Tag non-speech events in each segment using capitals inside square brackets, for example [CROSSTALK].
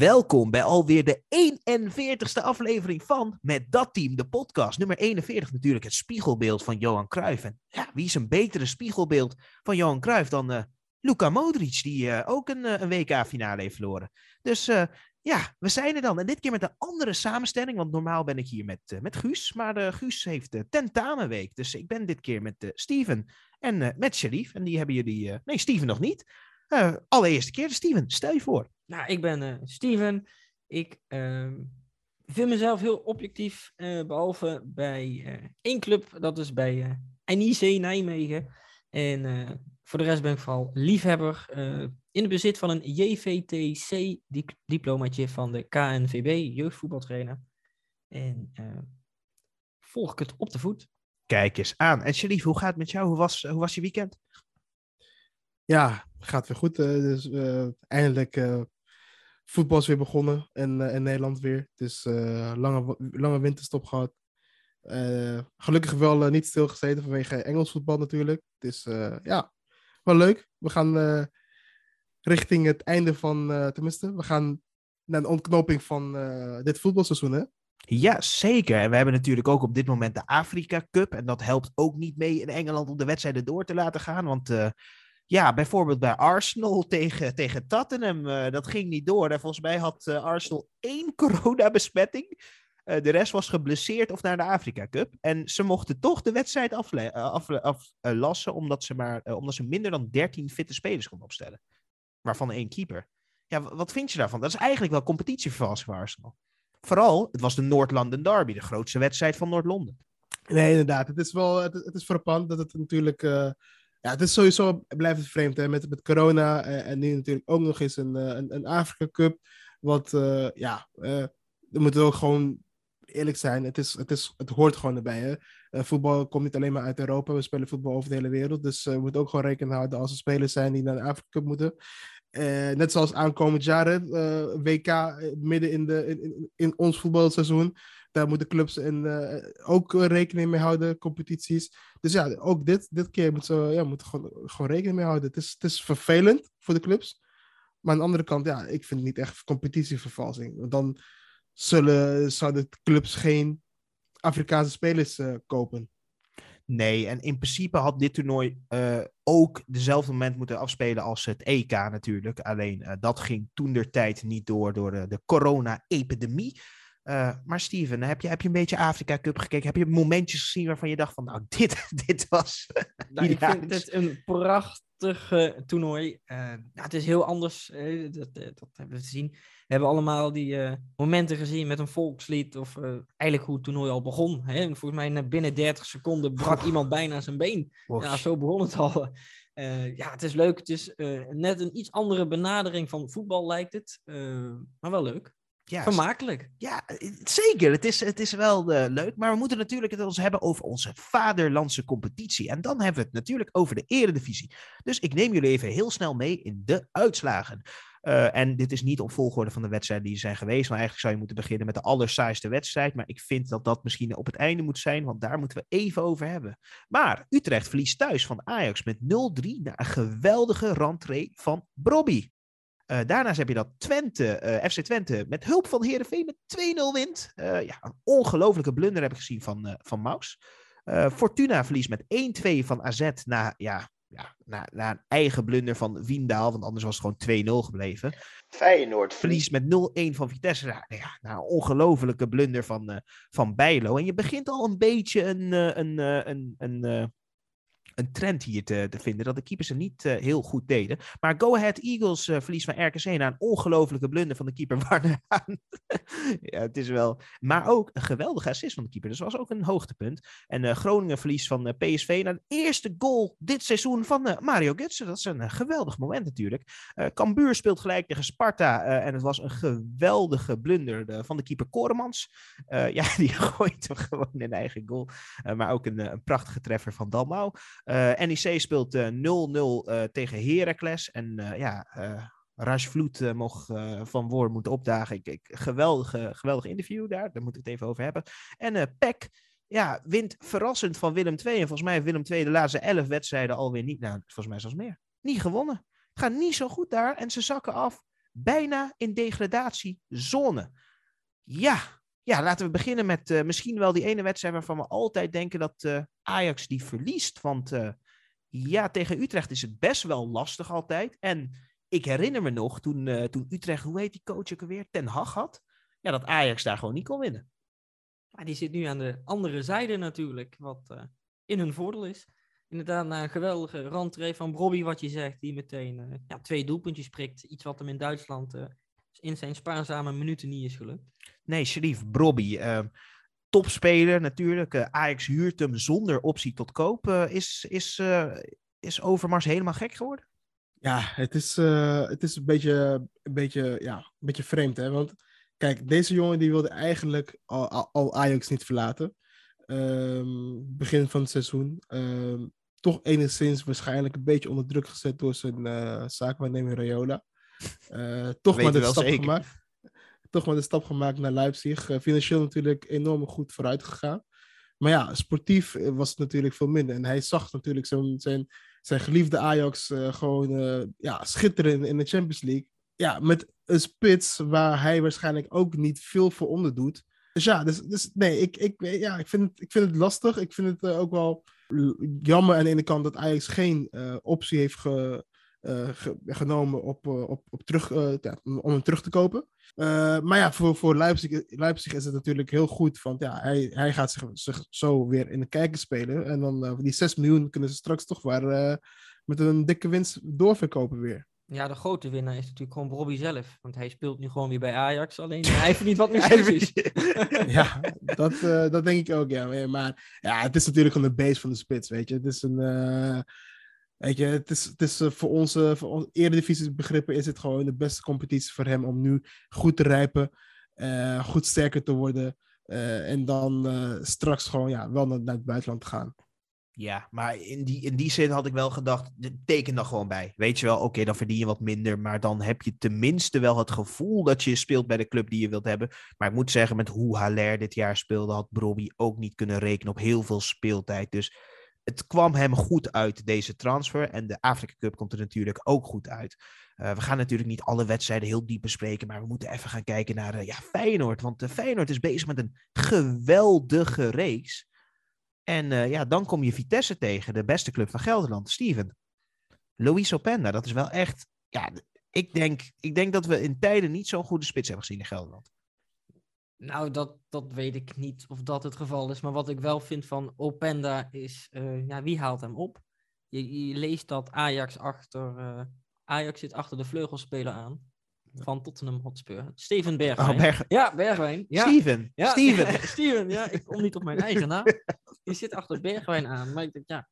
Welkom bij alweer de 41ste aflevering van Met Dat Team, de podcast. Nummer 41 natuurlijk, het spiegelbeeld van Johan Cruijff. En ja, wie is een betere spiegelbeeld van Johan Cruijff dan uh, Luka Modric, die uh, ook een, uh, een WK-finale heeft verloren. Dus ja, we zijn er dan. En dit keer met een andere samenstelling, want normaal ben ik hier met, met Guus. Maar Guus heeft tentamenweek, dus ik ben dit keer met Steven en met Sharif. En die hebben jullie... nee, Steven nog niet. Allereerste keer. Steven, stel je voor. Nou, ik ben uh, Steven. Ik uh, vind mezelf heel objectief, uh, behalve bij één club, dat is bij NIC Nijmegen. En voor de rest ben ik vooral liefhebber. in het bezit van een JVTC-diplomaatje van de KNVB, jeugdvoetbaltrainer. En volg ik het op de voet. Kijk eens aan. En Sharif, hoe gaat het met jou? Hoe was, hoe was je weekend? Ja, gaat weer goed. dus eindelijk voetbal is weer begonnen in, uh, in Nederland weer. Dus uh, lange, lange winterstop gehad. Gelukkig wel niet stilgezeten vanwege Engels voetbal natuurlijk. Dus ja, wel leuk. We gaan richting het einde van, tenminste, we gaan naar een ontknoping van dit voetbalseizoen hè? Ja, zeker. En we hebben natuurlijk ook op dit moment de Afrika Cup. En dat helpt ook niet mee in Engeland om de wedstrijden door te laten gaan. Want ja, bijvoorbeeld bij Arsenal [LAUGHS] tegen, tegen Tottenham. Uh, dat ging niet door. En volgens mij had uh, Arsenal één [LAUGHS] coronabesmetting. Uh, de rest was geblesseerd of naar de Afrika Cup. En ze mochten toch de wedstrijd aflassen, af, af, omdat, ze maar, omdat ze minder dan 13 fitte spelers konden opstellen. Waarvan één keeper. Ja, wat vind je daarvan? Dat is eigenlijk wel competitievervalsing voor Arsenal. Vooral, het was de Noord-London Derby, de grootste wedstrijd van Noord-Londen. Nee, inderdaad. Het is wel, het, het is frappant dat het natuurlijk ja, het is sowieso, blijft het vreemd hè, met, met corona en, eh, en nu natuurlijk ook nog eens een, eh, een, een Afrika Cup. Wat, uh, ja, we moeten ook gewoon eerlijk zijn, het, is, het, is, het hoort gewoon erbij. Hè? Voetbal komt niet alleen maar uit Europa, we spelen voetbal over de hele wereld. Dus we moeten ook gewoon rekening houden als er spelers zijn die naar de Afrika Cup moeten. net zoals aankomend jaar, WK midden in, de, in ons voetbalseizoen. Daar moeten clubs in, ook rekening mee houden, competities. Dus ja, ook dit, dit keer moeten ze ja, moeten gewoon, gewoon rekening mee houden. Het is, het is vervelend voor de clubs. Maar aan de andere kant, ja, ik vind het niet echt competitievervalsing. Want dan zullen, zouden clubs geen Afrikaanse spelers uh, kopen. Nee, en in principe had dit toernooi uh, ook dezelfde moment moeten afspelen als het EK natuurlijk. Alleen dat ging toen der tijd niet door door de, de corona-epidemie. Uh, maar Steven, heb je, heb je een beetje Afrika Cup gekeken? Heb je momentjes gezien waarvan je dacht van, nou, [LAUGHS] dit, dit was... Nou, ik vind het een prachtig toernooi. Uh, nou, het is heel anders, dat, dat, hebben we gezien. We hebben allemaal die momenten gezien met een volkslied, of eigenlijk hoe het toernooi al begon. Hè? Volgens mij binnen 30 seconden brak iemand bijna zijn been. Ja, zo begon het al. ja, het is leuk. Het is net een iets andere benadering van voetbal, lijkt het. maar wel leuk. Ja, Vermakelijk. Ja, zeker. Het is, het is wel uh, leuk. Maar we moeten natuurlijk het ons hebben over onze vaderlandse competitie. En dan hebben we het natuurlijk over de eredivisie. Dus ik neem jullie even heel snel mee in de uitslagen. Uh, en dit is niet op volgorde van de wedstrijden die zijn geweest. Maar eigenlijk zou je moeten beginnen met de allersaaiste wedstrijd. Maar ik vind dat dat misschien op het einde moet zijn. Want daar moeten we even over hebben. Maar Utrecht verliest thuis van Ajax met 0-3 na een geweldige rentree van Brobby. Uh, daarnaast heb je dat Twente, uh, eh, FC Twente, met hulp van Heerenveen met 2-0 wint. Uh, ja, een ongelofelijke blunder heb ik gezien van, van Maus. Fortuna verliest met 1-2 van AZ na, ja, ja, na, na een eigen blunder van Wiendaal, want anders was het gewoon 2-0 gebleven. Feyenoord verliest met 0-1 van Vitesse. Nou, ja, nou, een ongelofelijke blunder van, van Bijlo. En je begint al een beetje een, een, een, een, een een trend hier te, te, vinden. Dat de keepers het niet uh, heel goed deden. Maar Go Ahead Eagles uh, verlies van RKC na een ongelofelijke blunder van de keeper [LAUGHS] Warner ja, het is wel. Maar ook een geweldige assist van de keeper. Dus dat was ook een hoogtepunt. En uh, Groningen verlies van PSV na de eerste goal dit seizoen van Mario Götze. Dat is een geweldig moment natuurlijk. Cambuur speelt gelijk tegen Sparta. en het was een geweldige blunder van de keeper Koremans. [LAUGHS] ja, die [LAUGHS] gooit hem gewoon in eigen goal. maar ook een, een prachtige treffer van Dalmau. Eh, NEC speelt 0-0 uh, uh, tegen Heracles. En ja, Raj Vloed mocht van Woord moeten opdagen. Ik, ik, geweldige, geweldig interview daar, daar moeten we het even over hebben. En Peck ja, wint verrassend van Willem II. En volgens mij Willem II de laatste elf wedstrijden alweer niet, nou, volgens mij zelfs meer, niet gewonnen. Het gaat niet zo goed daar en ze zakken af bijna in degradatiezone. Ja, ja laten we beginnen met uh, misschien wel die ene wedstrijd waarvan we altijd denken dat uh, Ajax die verliest. Want uh, ja, tegen Utrecht is het best wel lastig altijd. En ik herinner me nog toen, toen Utrecht, hoe heet die coach ook alweer, Ten Hag had. Ja, dat Ajax daar gewoon niet kon winnen. Die zit nu aan de andere zijde natuurlijk, wat in hun voordeel is. Inderdaad, na een geweldige randtree van Bobby, wat je zegt, die meteen ja, twee doelpuntjes prikt. Iets wat hem in Duitsland in zijn spaarzame minuten niet is gelukt. Nee, Sharif Brobby, uh, topspeler natuurlijk. Ajax huurt hem zonder optie tot koop. is, is, is Overmars helemaal gek geworden? Ja, het is, het is een, beetje, een, beetje, ja, een beetje vreemd. Hè? Want kijk, deze jongen die wilde eigenlijk al, al Ajax niet verlaten. Um, begin van het seizoen. Um, toch enigszins waarschijnlijk een beetje onder druk gezet door zijn uh, zaakwaarnemer Rayola. Uh, toch maar de stap zeker. gemaakt. Toch maar de stap gemaakt naar Leipzig. Uh, financieel natuurlijk enorm goed vooruit gegaan. Maar ja, sportief was het natuurlijk veel minder. En hij zag natuurlijk zijn, zijn, zijn geliefde Ajax gewoon ja, schitteren in de Champions League. Ja, met een spits waar hij waarschijnlijk ook niet veel voor onder doet. Dus ja, dus, dus nee, ik, ik, ja, ik, vind het, ik vind het lastig. Ik vind het ook wel jammer aan de ene kant dat Ajax geen optie heeft ge, ge, genomen op, uh, op, op terug, ja, om hem terug te kopen. maar ja, voor, voor Leipzig, Leipzig is het natuurlijk heel goed. Want ja, hij, hij gaat zich, zich zo weer in de kijker spelen. En dan die 6 miljoen kunnen ze straks toch maar met een dikke winst doorverkopen weer. Ja, de grote winnaar is natuurlijk gewoon Robbie zelf. Want hij speelt nu gewoon weer bij Ajax. Alleen [LAUGHS] hij verdient wat meer is. [LAUGHS] ja, dat, uh, dat denk ik ook, ja. Maar ja, het is natuurlijk gewoon de base van de spits, weet je. Het is een... Uh, weet je, het is, uh, voor onze, voor onze eredivisie begrippen is het gewoon de beste competitie voor hem om nu goed te rijpen. goed sterker te worden. en dan straks gewoon ja, wel naar, het buitenland te gaan. Ja, maar in die, in die zin had ik wel gedacht, teken dan gewoon bij. Weet je wel, oké, dan verdien je wat minder, maar dan heb je tenminste wel het gevoel dat je speelt bij de club die je wilt hebben. Maar ik moet zeggen, met hoe Haller dit jaar speelde, had Brobby ook niet kunnen rekenen op heel veel speeltijd. Dus het kwam hem goed uit, deze transfer. En de Afrika Cup komt er natuurlijk ook goed uit. Uh, we gaan natuurlijk niet alle wedstrijden heel diep bespreken, maar we moeten even gaan kijken naar uh, ja, Feyenoord. Want uh, Feyenoord is bezig met een geweldige reeks. En ja, dan kom je Vitesse tegen, de beste club van Gelderland. Steven, Luis Openda, dat is wel echt... Ja, ik denk, ik denk dat we in tijden niet zo'n goede spits hebben gezien in Gelderland. Nou, dat, dat weet ik niet of dat het geval is. Maar wat ik wel vind van Openda is, uh, ja, wie haalt hem op? Je, je leest dat Ajax achter, uh, Ajax zit achter de vleugelspeler aan van Tottenham Hotspur. Steven Bergwijn. Oh, Berg... Ja, Bergwijn. Ja. Steven. Ja. Steven. [LAUGHS] Steven, ja. Ik kom niet op mijn eigen naam. [LAUGHS] Die zit achter Bergwijn aan. Maar ik denk, ja,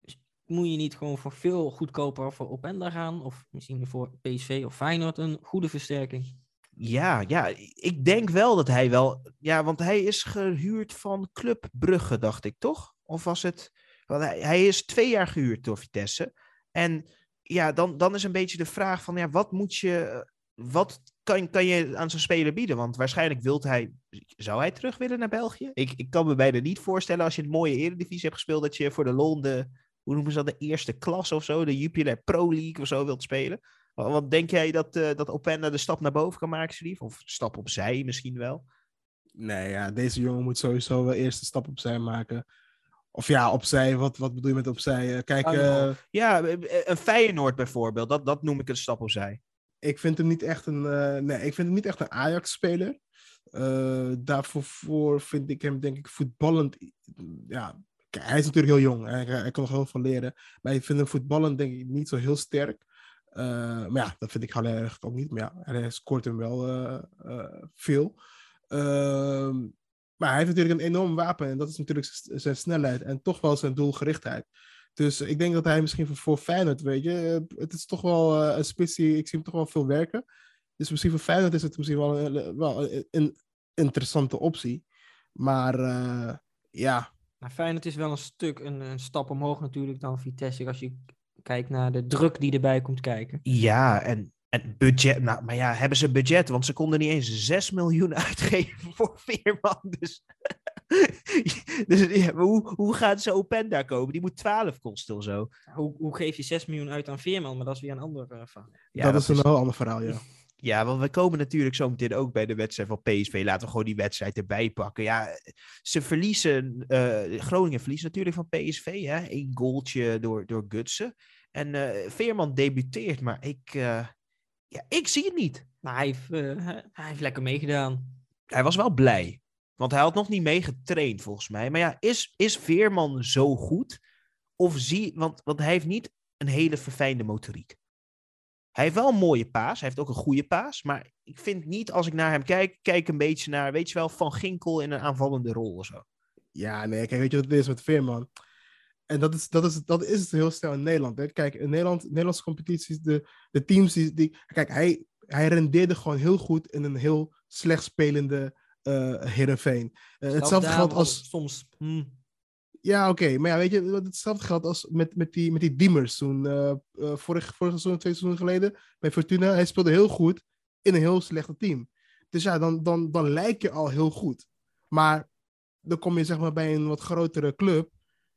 dus moet je niet gewoon voor veel goedkoper voor Openda gaan? Of misschien voor PSV of Feyenoord een goede versterking? Ja, ja, ik denk wel dat hij wel... Ja, want hij is gehuurd van Club Brugge, dacht ik, toch? Of was het... Want hij, is twee jaar gehuurd door Vitesse. En ja, dan, dan is een beetje de vraag van, ja, wat moet je wat kan, kan je aan zo'n speler bieden? Want waarschijnlijk wilt hij, zou hij terug willen naar België? Ik, ik kan me bijna niet voorstellen als je een mooie eredivisie hebt gespeeld, dat je voor de Loon de, hoe noemen ze dat, de eerste klas of zo, de Jupiler Pro League of zo wilt spelen. Wat denk jij dat, uh, dat Openda de stap naar boven kan maken, Steve? Of stap opzij misschien wel? Nee, ja, deze jongen moet sowieso wel eerst een stap opzij maken. Of ja, opzij, wat, wat bedoel je met opzij? Uh, kijk, uh... Ja, een Feyenoord bijvoorbeeld, dat, dat noem ik een stap opzij ik vind hem niet echt een, uh, nee, ik vind hem niet echt een Ajax-speler. Uh, daarvoor vind ik hem, denk ik, voetballend. Ja, hij is natuurlijk heel jong. Hij, hij kan nog heel veel leren. Maar ik vind hem voetballend, denk ik, niet zo heel sterk. Uh, maar ja, dat vind ik Haller eigenlijk ook niet. Maar ja, hij scoort hem wel veel. Ehm, maar hij heeft natuurlijk een enorm wapen. En dat is natuurlijk zijn snelheid. En toch wel zijn doelgerichtheid. Dus ik denk dat hij misschien voor, voor Feyenoord, weet je, het is toch wel een spitsie, ik zie hem toch wel veel werken. Dus misschien voor Feyenoord is het misschien wel een, wel een interessante optie. Maar ja. Nou, Feyenoord is wel een stuk een, een, stap omhoog natuurlijk dan Vitesse, als je kijkt naar de druk die erbij komt kijken. Ja, en en budget, nou, maar ja, hebben ze budget? Want ze konden niet eens 6 miljoen [LAUGHS] uitgeven voor Veerman. Dus, [LAUGHS] dus hoe, hoe gaan ze Openda kopen? Die moet 12 kosten of zo. Hoe, hoe geef je 6 miljoen uit aan Veerman? Maar dat is weer een ander uh, verhaal. Ja, dat, is een heel ander verhaal, ja. Ja, want we komen natuurlijk zo meteen ook bij de wedstrijd van PSV. Laten we gewoon die wedstrijd erbij pakken. Ja, ze verliezen, uh, Groningen verliest natuurlijk van PSV. Hè? Eén goaltje door, door Gutsen. En uh, Veerman debuteert, maar ik, uh, ja, ik zie het niet. Maar hij heeft, hij heeft lekker meegedaan. Hij was wel blij. Want hij had nog niet meegetraind, volgens mij. Maar ja, is, is Veerman zo goed? Of zie... Want, want hij heeft niet een hele verfijnde motoriek. Hij heeft wel een mooie paas. Hij heeft ook een goede paas. Maar ik vind niet, als ik naar hem kijk, kijk een beetje naar, weet je wel, Van Ginkel in een aanvallende rol of zo. Ja, nee, kijk, weet je wat het is met Veerman? En dat is, dat is, dat is het heel snel in Nederland. Hè? Kijk, in Nederland, Nederlandse competities, de, de teams die, die... Kijk, hij, hij rendeerde gewoon heel goed in een heel slecht spelende uh, Heerenveen. Uh, hetzelfde geldt als... Soms... Hmm. Ja, oké. Maar ja, weet je, hetzelfde geldt als met, met, die, met die Diemers toen. Uh, vorig, vorig seizoen, twee seizoenen geleden, bij Fortuna. Hij speelde heel goed in een heel slechte team. Dus ja, dan, dan, dan lijk je al heel goed. Maar dan kom je zeg maar bij een wat grotere club.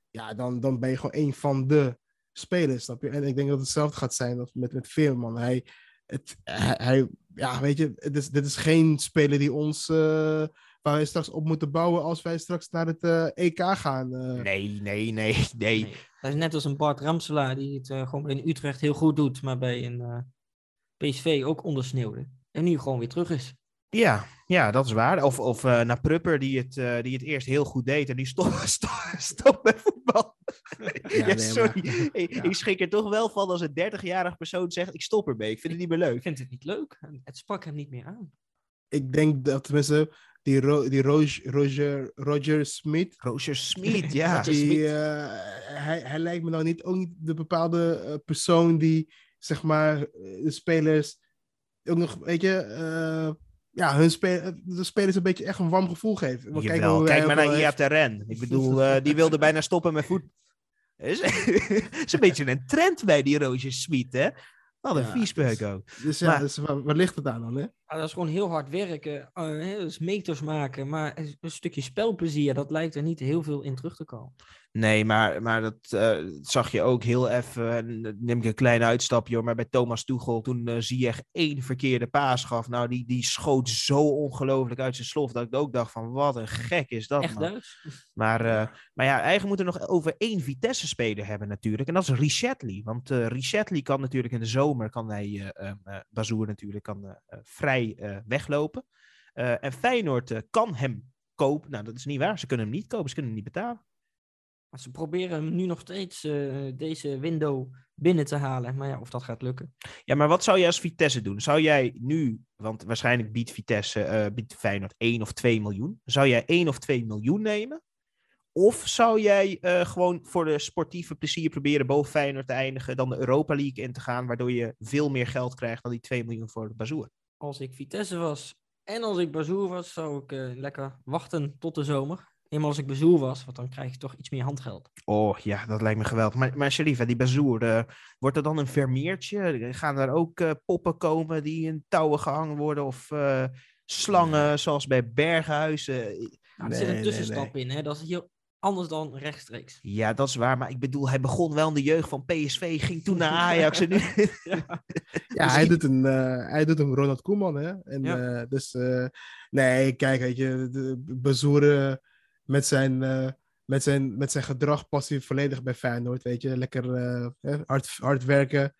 Ja, dan, dan ben je gewoon een van de spelers, snap je? En ik denk dat hetzelfde gaat zijn met, met Veerman. Hij, het, hij, ja, weet je, het is, dit is geen speler die ons, uh, waar wij straks op moeten bouwen als wij straks naar het uh, EK gaan. Uh. Nee, nee, nee, [LAUGHS] nee, Hij is net als een Bart Ramselaar die het gewoon in Utrecht heel goed doet, maar bij een PSV ook ondersneeuwde. En nu gewoon weer terug is. Ja, ja, dat is waar. Of, of uh, naar Prupper, die het, uh, die het eerst heel goed deed en die [LAUGHS] stopt stop, stop met voetbal. Ja, sorry. Maar, [LAUGHS] ik, ja. ik schrik er toch wel van als een 30-jarig persoon zegt: Ik stop ermee. Ik vind het niet meer leuk. Ik vind het niet leuk. Het sprak hem niet meer aan. Ik denk dat tenminste die, Ro die Roger, Roger, Roger Smith. Roger Smith, ja. [LAUGHS] Die, uh, hij, hij lijkt me nou niet ook niet de bepaalde persoon die, zeg maar, de spelers ook nog, weet je ja, hun spe de spelers een beetje echt een warm gevoel geven. Maar kijk, maar naar Ia Terren. Ik bedoel, die wilde bijna stoppen met voet. [LAUGHS] is, [LAUGHS] is een beetje een trend bij die Roger Smit, hè? Wat een ja, viespeuk ook. Dus ja, maar, dus waar, waar, ligt het aan dan, hè? Ja, dat is gewoon heel hard werken, uh, dus meters maken, maar een stukje spelplezier, dat lijkt er niet heel veel in terug te komen. Nee, maar, maar dat uh, zag je ook heel even. neem ik een klein uitstapje hoor. Maar bij Thomas Tuchel, toen uh, zie je één verkeerde paas gaf. Nou, die, die schoot zo ongelooflijk uit zijn slof. Dat ik ook dacht van, wat een gek is dat, Echt man. Maar, uh, maar ja, eigenlijk moeten we nog over één Vitesse-speler hebben natuurlijk. En dat is Richetli. Want uh, Richetli kan natuurlijk in de zomer, kan hij, um, Bazoer natuurlijk, kan vrij weglopen. en Feyenoord kan hem kopen. Nou, dat is niet waar. Ze kunnen hem niet kopen. Ze kunnen hem niet betalen. Maar ze proberen nu nog steeds uh, deze window binnen te halen. Maar ja, of dat gaat lukken. Ja, maar wat zou jij als Vitesse doen? Zou jij nu, want waarschijnlijk biedt Vitesse, uh, biedt Feyenoord 1 of 2 miljoen. Zou jij 1 of 2 miljoen nemen? Of zou jij uh, gewoon voor de sportieve plezier proberen boven Feyenoord te eindigen, dan de Europa League in te gaan, waardoor je veel meer geld krijgt dan die 2 miljoen voor de Bazoer? Als ik Vitesse was en als ik Bazoer was, zou ik lekker wachten tot de zomer. Eenmaal als ik bezoer was, want dan krijg je toch iets meer handgeld. Oh ja, dat lijkt me geweldig. Maar, maar Sharifa, die bezoer, uh, wordt er dan een vermeertje? Gaan daar ook uh, poppen komen die in touwen gehangen worden? Of uh, slangen, nee. zoals bij Berghuizen? Nou, er nee, zit een tussenstap nee, in, hè? dat is hier anders dan rechtstreeks. Ja, dat is waar. Maar ik bedoel, hij begon wel in de jeugd van PSV, ging toen naar Ajax en nu... [LAUGHS] ja, ja hij, doet een, hij doet een Ronald Koeman, hè? En, ja. dus, nee, kijk, weet je, de bezoeren met zijn, uh, met zijn, met zijn gedrag past hij volledig bij Feyenoord, weet je. Lekker uh, hard, hard werken.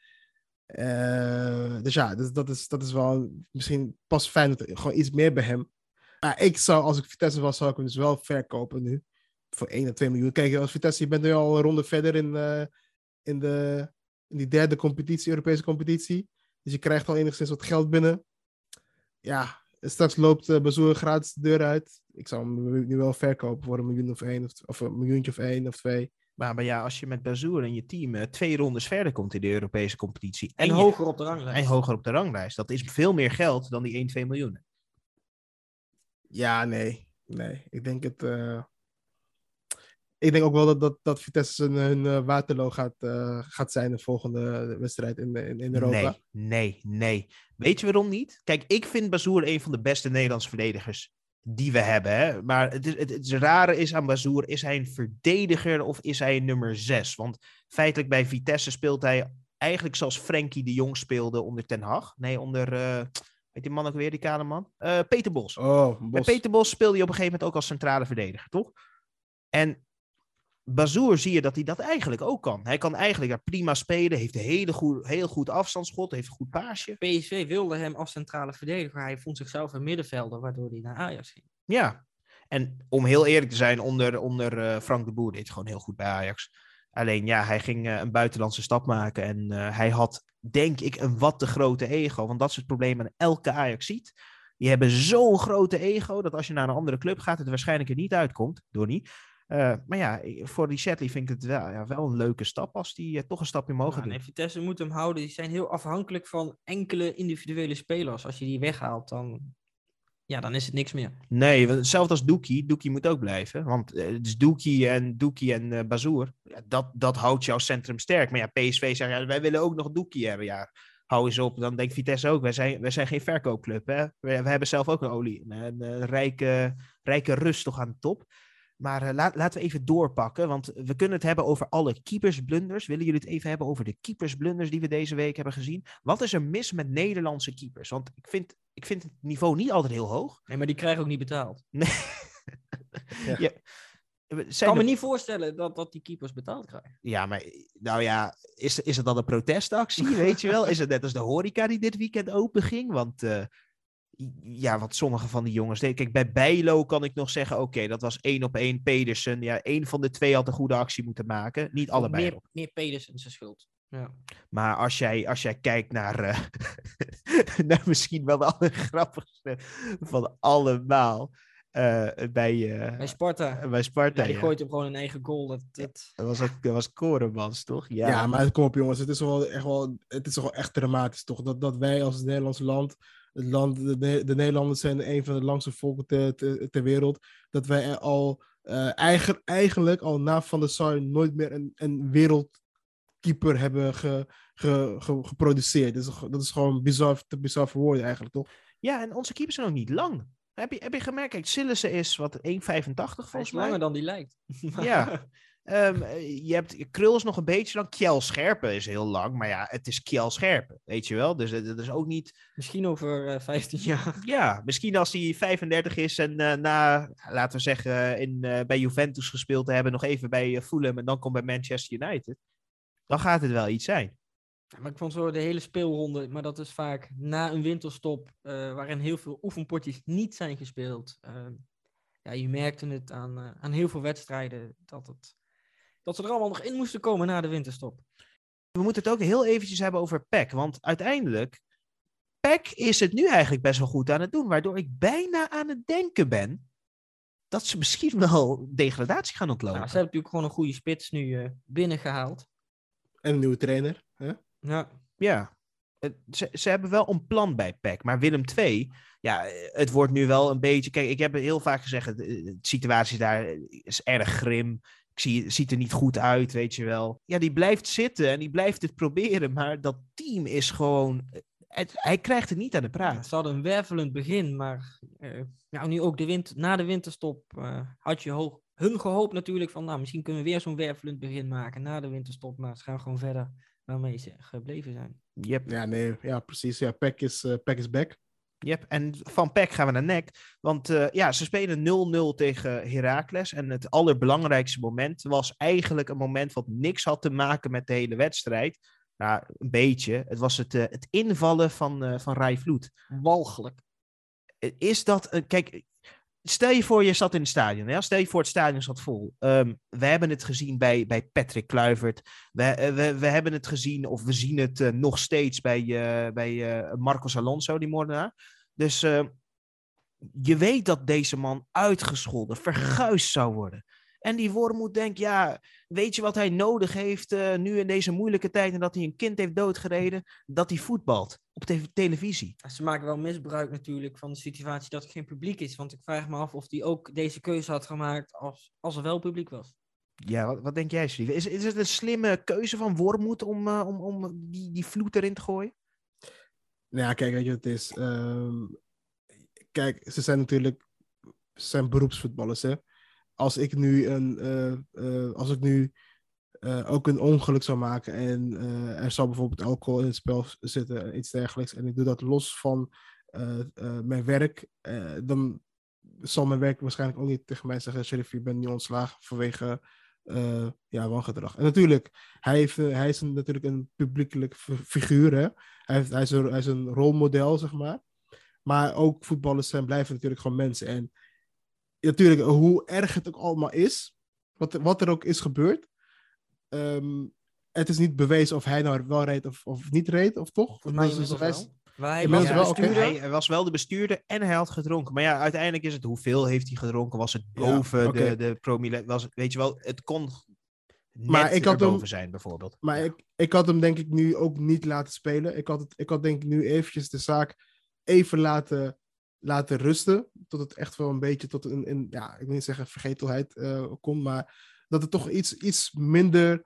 Dus ja, dus dat, is, dat is wel... Misschien past Feyenoord gewoon iets meer bij hem. Maar ik zou, als ik Vitesse was, zou ik hem dus wel verkopen nu. Voor 1 of 2 miljoen. Kijk, als Vitesse, je bent nu al een ronde verder in, in, de, in die derde competitie, Europese competitie. Dus je krijgt al enigszins wat geld binnen. Ja, straks loopt uh, gratis de deur uit. Ik zou hem nu wel verkopen voor een miljoen of één, of, of een miljoentje of één of twee. Maar, maar ja, als je met Bazoer en je team uh, twee rondes verder komt in de Europese competitie. En, en hoger op de ranglijst. En hoger op de ranglijst. Dat is veel meer geld dan die 1, 2 miljoen. Ja, nee. Nee, ik denk het... Uh... Ik denk ook wel dat, dat, dat Vitesse hun uh, Waterloo gaat, uh, gaat zijn de volgende wedstrijd in, in, in Europa. Nee, nee, nee. Weet je waarom niet? Kijk, ik vind Bazoer een van de beste Nederlandse verdedigers die we hebben. Hè? Maar het, het, het, rare is aan Bazoer, is hij een verdediger of is hij een nummer 6? Want feitelijk bij Vitesse speelt hij eigenlijk zoals Frenkie de Jong speelde onder Ten Hag. Nee, onder, uh, Weet die man ook weer, die kale man? Eh, Peter Bos. Oh, Bij. Peter Bos speelde hij op een gegeven moment ook als centrale verdediger, toch? En Bazoer zie je dat hij dat eigenlijk ook kan. Hij kan eigenlijk daar prima spelen, heeft een hele goed, heel goed afstandsschot, heeft een goed paasje. PSV wilde hem als centrale verdediger. Hij vond zichzelf een middenvelder, waardoor hij naar Ajax ging. Ja, en om heel eerlijk te zijn, onder, onder eh, Frank de Boer deed het gewoon heel goed bij Ajax. Alleen ja, hij ging eh, een buitenlandse stap maken en eh, hij had, denk ik, een wat te grote ego. Want dat is het probleem aan elke Ajax ziet. Die hebben zo'n grote ego dat als je naar een andere club gaat, het waarschijnlijk er niet uitkomt, Donny. Eh maar ja, voor die Shatley vind ik het wel, ja, wel een leuke stap als die eh, toch een stapje mogen Ja, doen. Vitesse moet hem houden. Die zijn heel afhankelijk van enkele individuele spelers. Als je die weghaalt, dan, ja, dan is het niks meer. Nee, hetzelfde als Doekie. Doekie moet ook blijven. Want eh, het is Doekie en Doekie en eh Bazoer. Ja, dat, dat houdt jouw centrum sterk. Maar ja, PSV zegt, ja, wij willen ook nog Doekie hebben. Ja, hou eens op. Dan denkt Vitesse ook, wij zijn, wij zijn geen verkoopclub. Hè? We, we hebben zelf ook een olie. Een, een, een rijke, rijke rust toch aan de top. Maar eh, laat, laten we even doorpakken. Want we kunnen het hebben over alle keepersblunders. Willen jullie het even hebben over de keepersblunders die we deze week hebben gezien? Wat is er mis met Nederlandse keepers? Want ik vind, ik vind het niveau niet altijd heel hoog. Nee, maar die krijgen ook niet betaald. [LAUGHS] Nee. Ja. Ja. Ik kan me niet voorstellen dat, dat die keepers betaald krijgen. Ja, maar nou ja, is, is het dan een protestactie? Weet je wel? Is het net als de horeca die dit weekend open ging? Want eh, ja, wat sommige van die jongens deden. Kijk, bij Bijlo kan ik nog zeggen: oké, dat was één op één Pedersen. Ja, één van de twee had een goede actie moeten maken. Niet allebei. Meer, meer Pedersen zijn schuld. Ja. Maar als jij, als jij kijkt naar, eh, [LAUGHS] naar misschien wel de allergrappigste van allemaal. eh, bij, eh, Bij Sparta. bij Sparta. Ja, die ja. gooit hem gewoon een eigen goal. Dat, dat... Dat was ook dat was Korenmans, toch? Ja, maar kom op jongens, het is wel echt wel, het is toch wel echt dramatisch toch? Dat, dat wij als Nederlands land, het land de, de Nederlanders zijn een van de langste volken ter, ter, ter wereld, dat wij er al eh, eigen, eigenlijk al na Van der Sar nooit meer een, een wereldkeeper hebben ge, ge, ge- geproduceerd. Dat is, dat is gewoon bizar, te bizar voor woorden eigenlijk, toch? Ja, en onze keepers zijn ook niet lang. Heb je, heb je gemerkt? Kijk, Sillissen is wat 1,85 Hij volgens is mij. langer dan die lijkt. Ja. [LAUGHS] Ehm, eh, je hebt Krul is nog een beetje lang. Kjell Scherpen is heel lang, maar ja, het is Kjell Scherpen, weet je wel. Dus eh, dat is ook niet. Misschien over eh 15 jaar. Ja, misschien als hij 35 is en eh, na, laten we zeggen, in, bij Juventus gespeeld te hebben, nog even bij Fulham en dan komt bij Manchester United. Dan gaat het wel iets zijn. Ja, Maar ik vond zo de hele speelronde, maar dat is vaak na een winterstop, waarin heel veel oefenpotjes niet zijn gespeeld. Ehm, ja, je merkte het aan, aan heel veel wedstrijden dat, het, dat ze er allemaal nog in moesten komen na de winterstop. We moeten het ook heel eventjes hebben over PEC, want uiteindelijk, PEC is het nu eigenlijk best wel goed aan het doen, waardoor ik bijna aan het denken ben dat ze misschien [LAUGHS] wel degradatie gaan ontlopen. Nou, ze hebben natuurlijk gewoon een goede spits nu eh, binnengehaald. En een nieuwe trainer. Hè? Ja, Ja, ze, ze hebben wel een plan bij PEC. Maar Willem II, ja, eh, het wordt nu wel een beetje... Kijk, ik heb heel vaak gezegd, het- de situatie daar is erg grim. Ik zie, ziet er niet goed uit, weet je wel. Ja, die blijft zitten en die blijft het proberen. Maar dat team is gewoon... Het, hij krijgt het niet aan de praat. ze hadden een wervelend begin, maar eh, ja, nu ook de wint na de winterstop eh, had je hoog, hun gehoopt natuurlijk van, nou, misschien kunnen we weer zo'n wervelend begin maken na de winterstop, maar ze gaan gewoon verder waarmee ze gebleven zijn. Yep. Ja, nee, ja, precies. Ja, Peck is, eh, Peck is back. Yep. En van PEC gaan we naar NEC. Want eh, ja, ze spelen 0-0 tegen Heracles. En het allerbelangrijkste moment was eigenlijk een moment wat niks had te maken met de hele wedstrijd. Nou, een beetje. Het was het, eh, het invallen van, eh van Rai Vloed. Walgelijk. Is dat... een kijk, stel je voor je zat in het stadion. Ja? Stel je voor het stadion zat vol. Ehm, we hebben het gezien bij, bij Patrick Kluivert. We, eh, we, we hebben het gezien, of we zien het eh, nog steeds bij, eh, bij eh, Marcos Alonso, die moordenaar. Dus eh, je weet dat deze man uitgescholden, verguisd zou worden. En die Wormoed denkt, ja, weet je wat hij nodig heeft eh, nu in deze moeilijke tijd en dat hij een kind heeft doodgereden? Dat hij voetbalt op te- televisie. Ze maken wel misbruik natuurlijk van de situatie dat er geen publiek is. Want ik vraag me af of hij ook deze keuze had gemaakt als, als er wel publiek was. Ja, wat, wat denk jij, Steve? Is, is het een slimme keuze van Wormoed om, eh, om, om die, die vloed erin te gooien? Nou ja, kijk, weet je wat het is? Ehm, kijk, ze zijn natuurlijk ze zijn beroepsvoetballers, hè. Als ik nu, een, eh, eh, als ik nu eh, ook een ongeluk zou maken en er zou bijvoorbeeld alcohol in het spel zitten en iets dergelijks, en ik doe dat los van mijn werk, dan zal mijn werk waarschijnlijk ook niet tegen mij zeggen: Sheriff, je bent niet ontslagen vanwege eh, ja, wangedrag. En natuurlijk, hij, heeft, hij is natuurlijk een publiekelijk fi- figuur. Hij, heeft, is een, hij is een rolmodel, zeg maar. Maar ook voetballers zijn blijven natuurlijk gewoon mensen. En natuurlijk, hoe erg het ook allemaal is, wat, er- wat er ook is gebeurd, ehm, het is niet bewezen of hij nou wel reed of, of niet reed, of toch? Volgens mij Dus- dus inmiddels hij is- wel. Maar hij Inmiddels was wel, de oké. bestuurder. Hij was wel de bestuurder en hij had gedronken. Maar ja, uiteindelijk is het hoeveel heeft hij gedronken? Was het Ja, boven de, de promille? Was, weet je wel, het kon net Maar ik had erboven hem- zijn, bijvoorbeeld. Maar Ja. ik, ik had hem denk ik nu ook niet laten spelen. Ik had, het, ik had denk ik nu eventjes de zaak even laten, laten rusten. Tot het echt wel een beetje tot een, een ja, ik wil niet zeggen vergetelheid eh, komt. Maar dat het toch iets, iets minder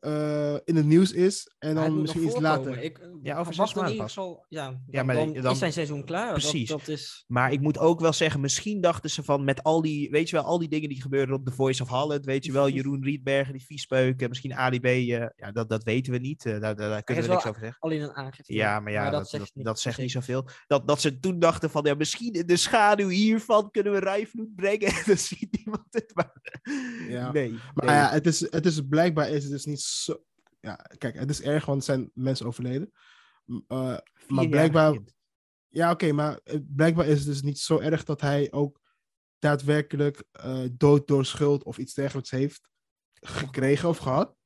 eh, in het nieuws is. En dan misschien iets later. Ik, Ja, over zes maanden ieder pas. geval- ja, dan, Ja, maar dan, dan- is zijn seizoen klaar. Precies. Dat, dat is, Maar ik moet ook wel zeggen, misschien dachten ze van met al die, weet je wel, al die dingen die gebeuren op The Voice of Holland, weet je wel, [LAUGHS] Jeroen Rietbergen, die viespeuk, eh, misschien Ali B, eh, ja, dat, dat weten we niet, eh, daar, daar, daar kunnen we niks over zeggen. alleen een aangifte. Ja, maar ja, dat, dat, zegt dat, zegt niet zoveel. Dat, dat ze toen dachten van, ja, misschien in de schaduw hiervan kunnen we Rijvloed brengen. [LAUGHS] dat ziet niemand het, maar Ja. nee. Maar nee. ja, het is, het is blijkbaar is het dus niet zo. Ja, kijk, het is erg, want er zijn mensen overleden. Eh, maar blijkbaar-. Ja, oké, maar eh, blijkbaar is het dus niet zo erg dat hij ook daadwerkelijk eh, dood door schuld of iets dergelijks heeft gekregen of gehad.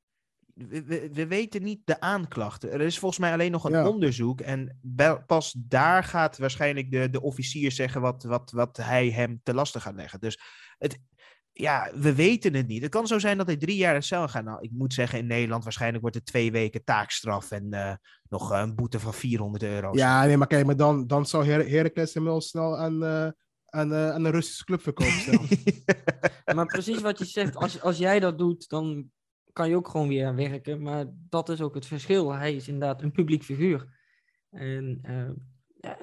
we, we, we weten niet de aanklachten. Er is volgens mij alleen nog een Ja. onderzoek. En be- pas daar gaat waarschijnlijk de, de officier zeggen wat, wat, wat hij hem te lasten gaat leggen. Dus het, ja, we weten het niet. Het kan zo zijn dat hij drie jaar in cel gaat. Nou, ik moet zeggen, in Nederland waarschijnlijk wordt het twee weken taakstraf en eh, nog eh, een boete van 400 euro. Ja, nee, maar kijk, maar dan, dan zou Her Heracles hem wel snel aan, eh, aan, eh, aan een Russische club verkopen. [LAUGHS] Maar precies wat je zegt, als, als jij dat doet, dan kan je ook gewoon weer werken. Maar dat is ook het verschil. Hij is inderdaad een publiek figuur. En eh, ja,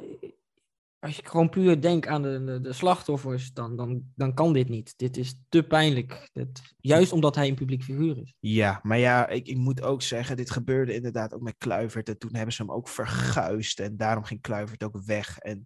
als je gewoon puur denkt aan de, de, de slachtoffers, dan, dan, dan kan dit niet. Dit is te pijnlijk. Dit, juist omdat hij een publiek figuur is. Ja, maar ja, ik, ik moet ook zeggen, dit gebeurde inderdaad ook met Kluivert. En toen hebben ze hem ook verguisd. En daarom ging Kluivert ook weg. En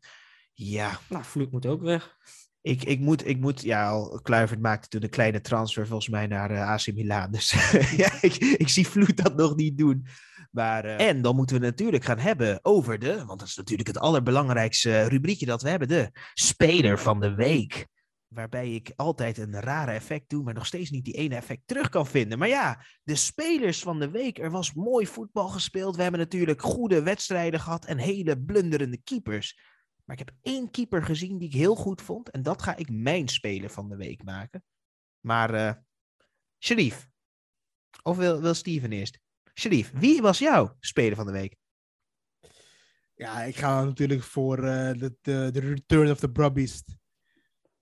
ja, Nou, Vloed moet ook weg. ik, ik, moet, ik moet, ja, Kluivert maakte toen een kleine transfer volgens mij naar eh, AC Milan. Dus [LAUGHS] ja, ik, ik zie Vloed dat nog niet doen. Maar, eh, en dan moeten we natuurlijk gaan hebben over de, want dat is natuurlijk het allerbelangrijkste rubriekje dat we hebben, de Speler van de Week. Waarbij ik altijd een rare effect doe, maar nog steeds niet die ene effect terug kan vinden. Maar ja, de spelers van de week. Er was mooi voetbal gespeeld. We hebben natuurlijk goede wedstrijden gehad en hele blunderende keepers. Maar ik heb één keeper gezien die ik heel goed vond. En dat ga ik mijn speler van de week maken. Maar, Sharif. Of wil, wil Steven eerst? Sharif, wie was jouw speler van de week? Ja, ik ga natuurlijk voor eh, de, de, Return of the Brobbeast.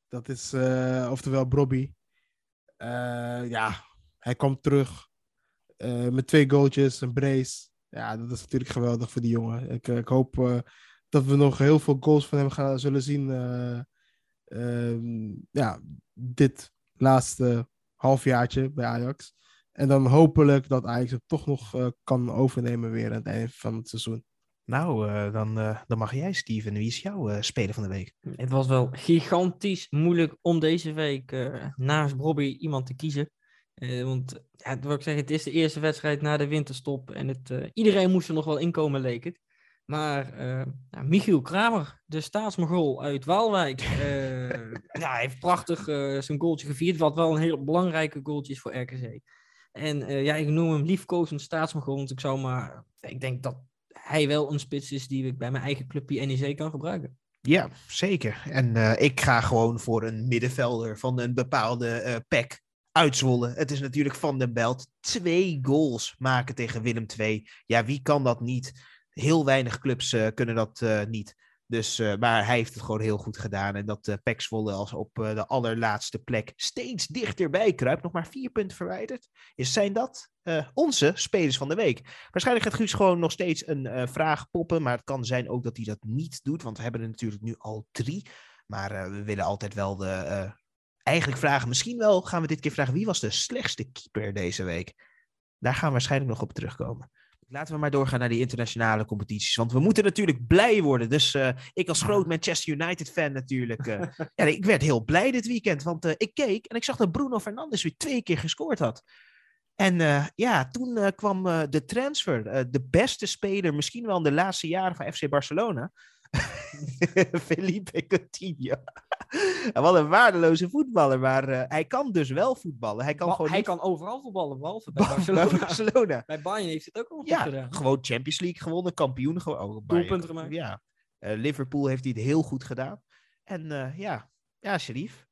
Dat is, eh, oftewel Brobby. Eh, ja, hij komt terug met twee goaltjes, een brace. Ja, dat is natuurlijk geweldig voor die jongen. Ik, ik hoop dat we nog heel veel goals van hem gaan zullen zien. eh, ehm, ja, dit laatste halfjaartje bij Ajax. En dan hopelijk dat Ajax het toch nog eh, kan overnemen weer aan het einde van het seizoen. Nou, eh, dan, eh, dan mag jij, Steven. Wie is jouw eh, speler van de week? Het was wel gigantisch moeilijk om deze week eh, naast Bobby iemand te kiezen. Eh, want ja, wat ik zeg, het is de eerste wedstrijd na de winterstop. En het, eh, iedereen moest er nog wel inkomen, leek het. Maar eh, ja, Michiel Kramer, de staatsmogol uit Waalwijk. eh, [LAUGHS] ja, hij heeft prachtig eh, zijn goaltje gevierd. Wat wel een heel belangrijke goaltje is voor RKC. En eh, ja, ik noem hem liefkozend staatsmogol. Want ik zou maar... Ik denk dat hij wel een spits is die ik bij mijn eigen clubje NEC kan gebruiken. Ja, zeker. En eh, ik ga gewoon voor een middenvelder van een bepaalde eh pack uitzwolle. Het is natuurlijk Van den Belt. Twee goals maken tegen Willem II. Ja, wie kan dat niet? Heel weinig clubs kunnen dat niet. Dus, eh, maar hij heeft het gewoon heel goed gedaan. En dat uh, als op eh, de allerlaatste plek steeds dichterbij kruipt. Nog maar vier punten verwijderd. Is, zijn dat onze spelers van de week? Waarschijnlijk gaat Guus gewoon nog steeds een vraag poppen. Maar het kan zijn ook dat hij dat niet doet. Want we hebben er natuurlijk nu al drie. Maar we willen altijd wel de... eigenlijk vragen, misschien wel gaan we dit keer vragen. Wie was de slechtste keeper deze week? Daar gaan we waarschijnlijk nog op terugkomen. Laten we maar doorgaan naar die internationale competities. Want we moeten natuurlijk blij worden. Dus uh, ik als groot Manchester United-fan natuurlijk. Uh, [LAUGHS] ja, ik werd heel blij dit weekend. Want uh, ik keek en ik zag dat Bruno Fernandes weer twee keer gescoord had. En ja, toen kwam de transfer. de beste speler, misschien wel in de laatste jaren van FC Barcelona. [LAUGHS] Felipe Coutinho. [LAUGHS] Wat een waardeloze voetballer, maar uh, hij kan dus wel voetballen. Hij kan, ba gewoon hij niet... kan overal voetballen, behalve [LAUGHS] bij Barcelona. bij Barcelona. bij Bayern heeft het ook al ja, gedaan. gewoon Champions League gewonnen, kampioen. Gewoon, oh, Doelpunt gemaakt. Ja, uh, Liverpool heeft hij het heel goed gedaan. En uh, ja, ja, Sharif.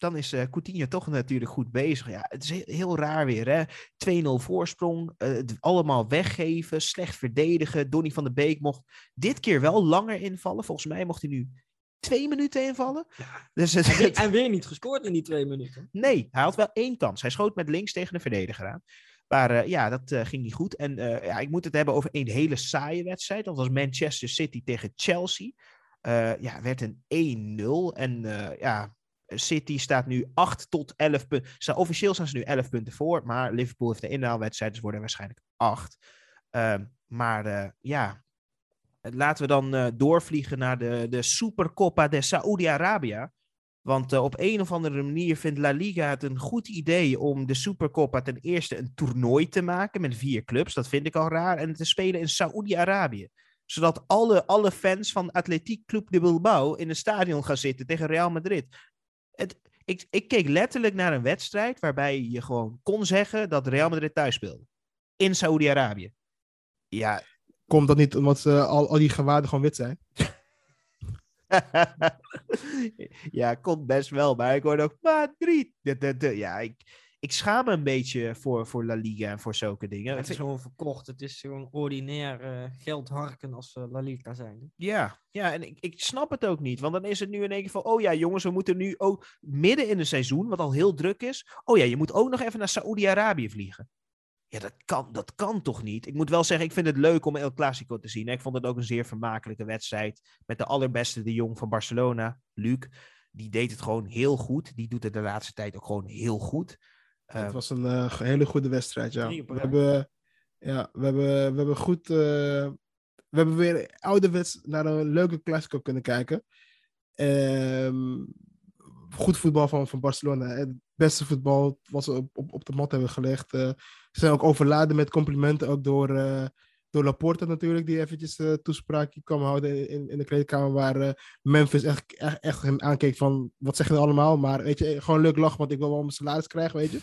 Dan is uh, Coutinho toch natuurlijk goed bezig. Ja, het is heel, heel raar weer, hè. 2-0 voorsprong, het allemaal weggeven, slecht verdedigen. Donny van de Beek mocht dit keer wel langer invallen. Volgens mij mocht hij nu twee minuten invallen. Ja. Dus het, en, weer, [LAUGHS] en, weer, niet gescoord in die twee minuten. Nee, hij had wel één kans. Hij schoot met links tegen de verdediger aan. Maar uh, ja, dat uh, ging niet goed. En uh, ja, ik moet het hebben over een hele saaie wedstrijd. Dat was Manchester City tegen Chelsea. ja, werd een 1-0. En ja, City staat nu 8 tot 11 punten. Officieel staan ze nu 11 punten voor. Maar Liverpool heeft de inhaalwedstrijd, dus worden waarschijnlijk 8. maar ja, laten we dan uh, doorvliegen naar de, de Supercopa de Saudi-Arabië. Want uh, op een of andere manier vindt La Liga het een goed idee om de Supercopa ten eerste een toernooi te maken met vier clubs. Dat vind ik al raar. En te spelen in Saoedi-Arabië. Zodat alle, alle fans van Atletiek Club de Bilbao in een stadion gaan zitten tegen Real Madrid. Het, ik, ik keek letterlijk naar een wedstrijd waarbij je gewoon kon zeggen dat Real Madrid thuis speelde. In Saoedi-Arabië. Ja, Komt dat niet omdat uh, al, al die gewaarden gewoon wit zijn? [LAUGHS] ja, komt best wel. Maar ik hoorde ook Madrid. De, de, de. Ja, ik, ik schaam me een beetje voor, voor La Liga en voor zulke dingen. Het is gewoon verkocht. Het is gewoon ordinair uh, geldharken als uh, La Liga zijn. Ja, ja en ik, ik snap het ook niet. Want dan is het nu in één keer van... Oh ja, jongens, we moeten nu ook midden in het seizoen, wat al heel druk is... Oh ja, je moet ook nog even naar Saoedi-Arabië vliegen. Ja, dat kan, dat kan toch niet? Ik moet wel zeggen, ik vind het leuk om El Clasico te zien. Ik vond het ook een zeer vermakelijke wedstrijd. Met de allerbeste de Jong van Barcelona, Luc. Die deed het gewoon heel goed. Die doet het de laatste tijd ook gewoon heel goed. Het uh, was een uh, hele goede wedstrijd, ja. We hebben, ja, we hebben, we hebben goed... Uh, we hebben weer ouderwets naar een leuke Clasico kunnen kijken. Um, goed voetbal van, van Barcelona. Het beste voetbal wat ze op, op, op de mat hebben gelegd. Ze zijn ook overladen met complimenten, ook door, door Laporta natuurlijk, die eventjes uh, toespraakje kwam houden in, in de kleedkamer, waar Memphis echt, echt, echt hem aankeek van, wat zeggen ze allemaal? Maar weet je, gewoon leuk lachen, want ik wil wel mijn salaris krijgen, weet je.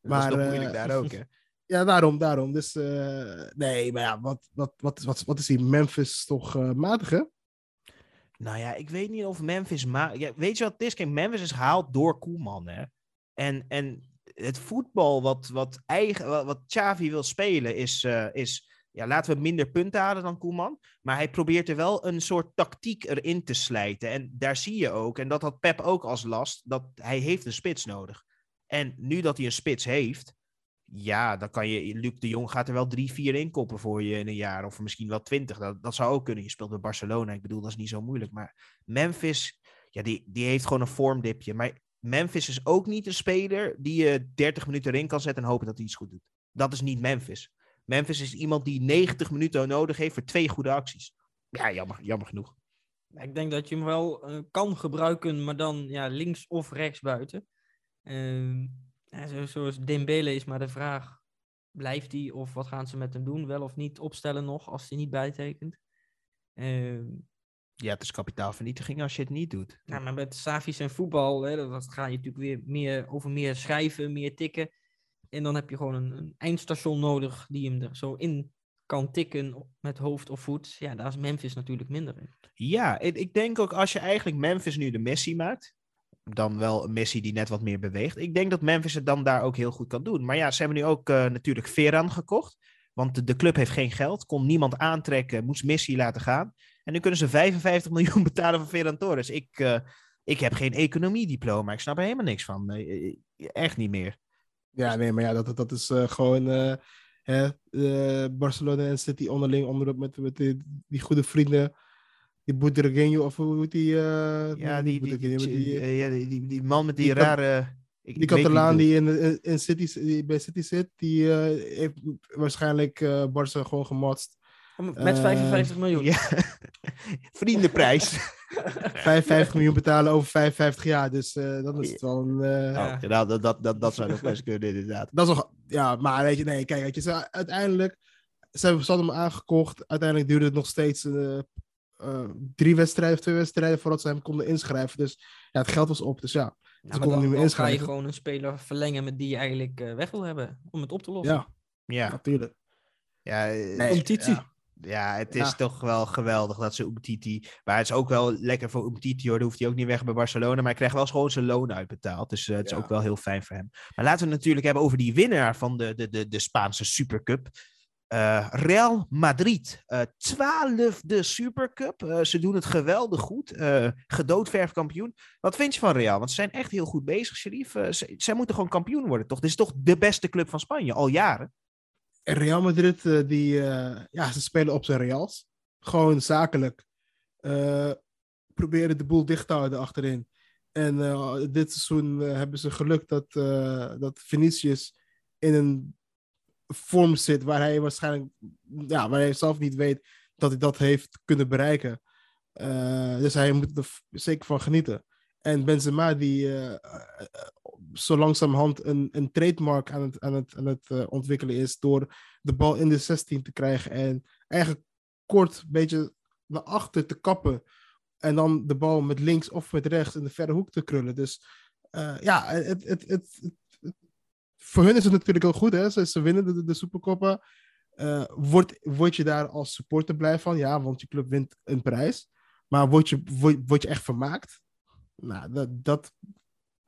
Maar, [LAUGHS] dat is moeilijk daar ook, hè? [LAUGHS] Ja, daarom, daarom. Dus nee, maar ja, wat, wat, wat, wat, wat is die Memphis toch matig, hè? Nou ja, ik weet niet of Memphis... Ma ja, weet je wat het is? Kijk, Memphis is gehaald door Koeman, hè. En, en het voetbal wat, wat, eigen, wat, wat Xavi wil spelen is... Uh, is ja, laten we minder punten halen dan Koeman. Maar hij probeert er wel een soort tactiek erin te slijten. En daar zie je ook, en dat had Pep ook als last, dat hij heeft een spits nodig. En nu dat hij een spits heeft, ja, dan kan je. Luc de Jong gaat er wel drie, vier inkoppen voor je in een jaar. Of misschien wel twintig. Dat, dat zou ook kunnen. Je speelt bij Barcelona. Ik bedoel, dat is niet zo moeilijk. Maar Memphis, ja, die, die heeft gewoon een vormdipje. Maar Memphis is ook niet een speler die je 30 minuten erin kan zetten en hopen dat hij iets goed doet. Dat is niet Memphis. Memphis is iemand die 90 minuten nodig heeft voor twee goede acties. Ja, jammer, jammer genoeg. Ik denk dat je hem wel uh, kan gebruiken, maar dan ja, links of rechts buiten. Uh, ja, zo, zoals Dembele is maar de vraag, blijft hij of wat gaan ze met hem doen? Wel of niet opstellen nog als hij niet bijtekent? Uh, ja, het is kapitaalvernietiging als je het niet doet. Nou, maar met Savi's en voetbal, hè, dat ga je natuurlijk weer meer over meer schrijven, meer tikken. En dan heb je gewoon een, een eindstation nodig die hem er zo in kan tikken met hoofd of voet. Ja, daar is Memphis natuurlijk minder in. Ja, ik, denk ook als je eigenlijk Memphis nu de Messi maakt, dan wel een Messi die net wat meer beweegt. Ik denk dat Memphis het dan daar ook heel goed kan doen. Maar ja, ze hebben nu ook uh, natuurlijk Veran gekocht. Want de, de, club heeft geen geld, kon niemand aantrekken, moest Messi laten gaan. En nu kunnen ze 55 [LAUGHS] miljoen betalen voor Ferran Torres. Ik, uh, ik heb geen economiediploma, ik snap er helemaal niks van. Uh, echt niet meer. Ja, nee, maar ja, dat, dat is gewoon hè, Barcelona en City onderling onderop met, met die, die goede vrienden die Boudreguinho, of hoe die... Uh, ja, die, die, die, die, die, die, die, man met die rare... Ik, Die ik Catalaan die, in, in, in City, die bij City zit, die eh, heeft waarschijnlijk eh Barca gewoon gemotst. Met Eh, 55 miljoen. Ja. [LAUGHS] Vriendenprijs. [LAUGHS] 55 miljoen betalen over 55 jaar. Dus eh, dan is het wel een. Ja. Oh, nou, dat, dat, dat, dat zou nog best kunnen, inderdaad. Dat is nog. Ja, maar weet je, nee, kijk, weet je, ze, uiteindelijk. Ze hebben ze hadden hem aangekocht. Uiteindelijk duurde het nog steeds eh, drie wedstrijden of twee wedstrijden voordat ze hem konden inschrijven. Dus ja, het geld was op. Dus ja, Ja, ze maar konden dan, niet meer dan ga je inschrijven. gewoon een speler verlengen met die je eigenlijk eh, weg wil hebben. Om het op te lossen. Ja, Ja, natuurlijk. ja, Nee, Competitie. ja. Ja het is Ja. toch wel geweldig dat ze Umtiti... Maar het is ook wel lekker voor Umtiti, hoor. Dan hoeft hij ook niet weg bij Barcelona. Maar hij krijgt wel gewoon zijn loon uitbetaald. Dus eh, het is ook wel heel fijn voor hem. Maar laten we het natuurlijk hebben over die winnaar van de, de, de, de Spaanse Supercup. Eh, Real Madrid. eh twaalfde Supercup. Eh, ze doen het geweldig goed. Eh gedoodverfkampioen. Wat vind je van Real? Want ze zijn echt heel goed bezig, Sherif. Ze- zij moeten gewoon kampioen worden, toch? Dit is toch de beste club van Spanje, al jaren? Real Madrid, eh, die, eh, ja, ze spelen op zijn Reals. Gewoon zakelijk. Eh, proberen de boel dicht te houden achterin. En dit seizoen hebben ze geluk dat, dat Vinicius in een vorm zit waar hij waarschijnlijk, ja, waar hij zelf niet weet dat hij dat heeft kunnen bereiken. Dus hij moet er zeker van genieten. En Benzema, die eh, zo langzamerhand een, een trademark aan het, aan het, aan het eh, ontwikkelen is door de bal in de 16 te krijgen en eigenlijk kort een beetje naar achter te kappen en dan de bal met links of met rechts in de verre hoek te krullen. Dus ja, het, het, het, voor hun is het natuurlijk heel goed. Hè? Ze, ze winnen de, de Supercoppa. Eh, word, word je daar als supporter blij van? Ja, want je club wint een prijs. Maar word je, word, word je echt vermaakt? Nou, dat, dat,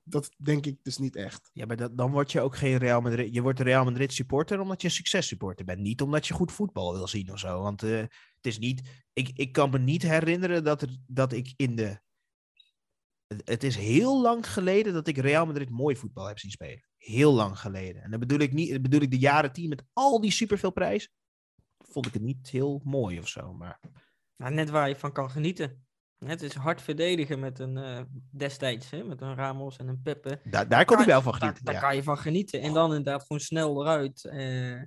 dat denk ik dus niet echt. Ja, maar dat, dan word je ook geen Real Madrid. Je wordt een Real Madrid supporter omdat je een successupporter bent. Niet omdat je goed voetbal wil zien of zo. Want eh, het is niet. Ik, ik kan me niet herinneren dat, er, dat ik in de. Het, is heel lang geleden dat ik Real Madrid mooi voetbal heb zien spelen. Heel lang geleden. En dan bedoel ik niet. bedoel ik de jaren tien met al die superveel prijs. Vond ik het niet heel mooi of zo. Maar Nou, net waar je van kan genieten. Het is hard verdedigen met een eh, destijds, hè, met een Ramos en een Pepe. da, daar kon ik Kan- wel van Daar, genieten. daar ja. kan je van genieten. En dan inderdaad gewoon snel eruit. eh,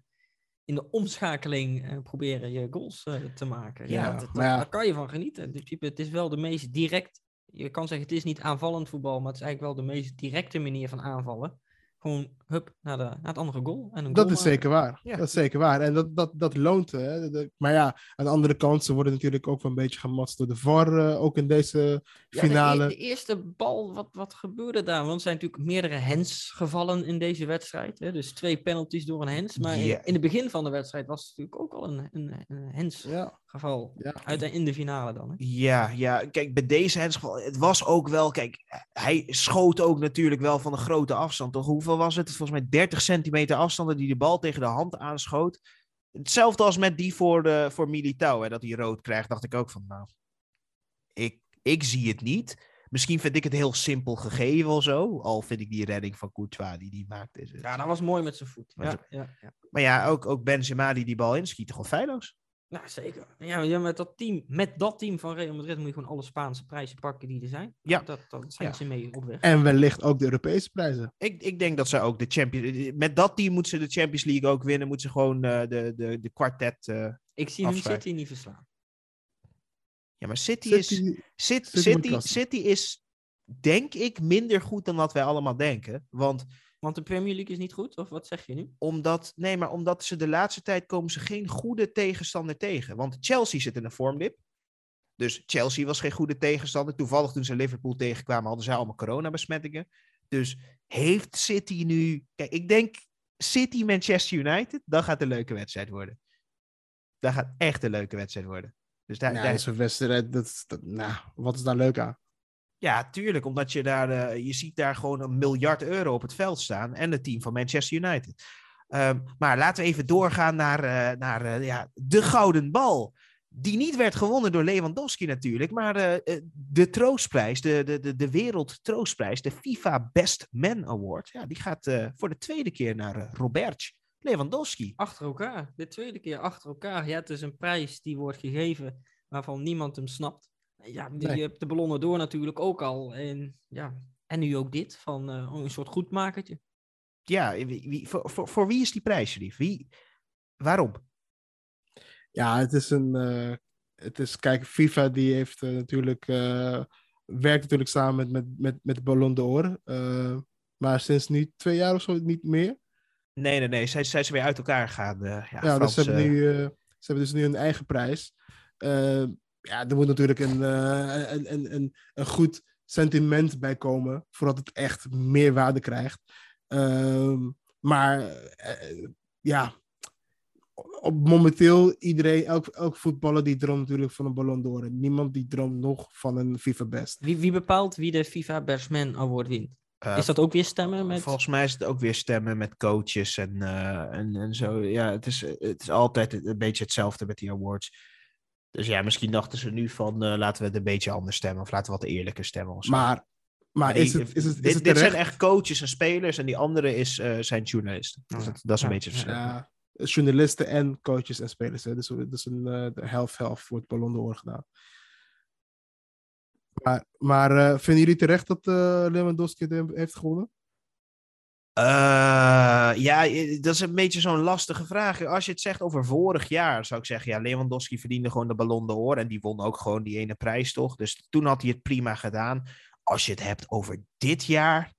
in de omschakeling eh, proberen je goals te maken. Ja, Ja, dat, dat- maar ja. daar kan je van genieten. Principe, het is wel de meest direct. Je kan zeggen, het is niet aanvallend voetbal, maar het is eigenlijk wel de meest directe manier van aanvallen. Gewoon, hup, naar, de, naar het andere goal. En een Dat goal is maken. zeker waar. Ja. Dat is zeker waar. En dat, dat, dat loont. Hè. De- maar ja, aan de andere kant, ze worden natuurlijk ook wel een beetje gematst door de VAR. eh, ook in deze Ja, de e- finale. De, eerste bal, wat, wat gebeurde daar? Want er zijn natuurlijk meerdere hens gevallen in deze wedstrijd. Hè? Dus twee penalties door een hens. Maar in- Ja. in, het begin van de wedstrijd was het natuurlijk ook al een, een, een hens Ja, geval. ja. Uit, in de finale dan. Hè? Ja, ja, kijk, bij deze hensgeval, het was ook wel, kijk, hij schoot ook natuurlijk wel van een grote afstand, toch? Hoeveel was het? Volgens mij 30 centimeter afstand dat hij de bal tegen de hand aanschoot. Hetzelfde als met die voor, de, voor Militao, hè, dat hij rood krijgt, dacht ik ook van, nou, ik, ik zie het niet. Misschien vind ik het heel simpel gegeven of zo, al vind ik die redding van Courtois die die maakt. Is, Ja, dat was mooi met zijn voet. Ja, ja, ja. Maar ja, ook, ook Benzema die die bal inschiet, gewoon feilloos. Nou, zeker. Ja, ja, met, dat team, met dat team van Real Madrid moet je gewoon alle Spaanse prijzen pakken die er zijn. Ja. Dat, dat zijn Ja. ze mee op weg. En wellicht ook de Europese prijzen. Ik, ik denk dat ze ook de Champions... Met dat team moeten ze de Champions League ook winnen. Moeten ze gewoon eh, de, de, de kwartet... eh, Ik zie hun. City niet verslaan. Ja, maar City, is... City- City. City is, denk ik, minder goed dan wat wij allemaal denken. Want Want de Premier League is niet goed, of wat zeg je nu? omdat... Nee, maar omdat ze de laatste tijd komen ze geen goede tegenstander tegen. Want Chelsea zit in een vormdip. Dus Chelsea was geen goede tegenstander. Toevallig toen ze Liverpool tegenkwamen hadden zij allemaal coronabesmettingen. Dus heeft City nu... Kijk, ik denk City Manchester United, dat gaat een leuke wedstrijd worden. Dat gaat echt een leuke wedstrijd worden. Dus daar, Ja, daar- zo'n wedstrijd, dat, is- dat, nou, wat is daar leuk aan? Ja, tuurlijk. Omdat je daar, eh, je ziet daar gewoon een miljard euro op het veld staan. En het team van Manchester United. Ehm, maar laten we even doorgaan naar, eh, naar eh, ja, de gouden bal. Die niet werd gewonnen door Lewandowski natuurlijk. Maar de troostprijs, de, de, de, de wereld troostprijs, de FIFA Best Man Award. Ja, die gaat voor de tweede keer naar Robert Lewandowski. Achter elkaar. De tweede keer achter elkaar. Ja, het is een prijs die wordt gegeven waarvan niemand hem snapt. Ja, die- Nee. je hebt de ballonnen door natuurlijk ook al. En ja, En nu ook dit, van uh, een soort goedmakertje. Ja, wie, wie, voor, voor, voor, wie is die prijs, lief? Wie, waarom? Ja, het is een. Uh, het is, kijk, FIFA die heeft uh, natuurlijk. werkt natuurlijk samen met, met, met, met de Ballon d'Or. maar sinds nu twee jaar of zo niet meer. Nee, nee, nee. Zij, zij zijn weer uit elkaar gegaan. ja, ja dus ze hebben, nu, ze hebben dus nu een eigen prijs. Ja, er moet natuurlijk een, een, een, een, een goed sentiment bij komen, voordat het echt meer waarde krijgt. Uh, maar uh, ja, op momenteel iedereen, elk, elk voetballer die droomt natuurlijk van een Ballon d'Or. Niemand die droomt nog van een FIFA Best. Wie, wie bepaalt wie de FIFA Best Man Award wint? Uh, is dat ook weer stemmen met... Volgens mij is het ook weer stemmen met coaches en, en, en zo. Ja, het is, het is altijd een beetje hetzelfde met die awards. Dus ja, misschien dachten ze nu van uh, laten we het een beetje anders stemmen. Of laten we wat eerlijker stemmen. Of Maar, maar is, het, is, het, is dit, het dit zijn echt coaches en spelers. En die andere is, uh, zijn journalisten. Dus dat, dat is een ja, beetje het verschil. Ja, journalisten en coaches en spelers. Hè. Dus, dus een uh, helft-helft voor het Ballon d'Or gedaan. Maar, maar uh, vinden jullie terecht dat Lewandowski het heeft gewonnen? Uh, ja, dat is een beetje zo'n lastige vraag. Als je het zegt over vorig jaar, zou ik zeggen, ja, Lewandowski verdiende gewoon de Ballon d'Or en die won ook gewoon die ene prijs, toch? Dus toen had hij het prima gedaan. Als je het hebt over dit jaar,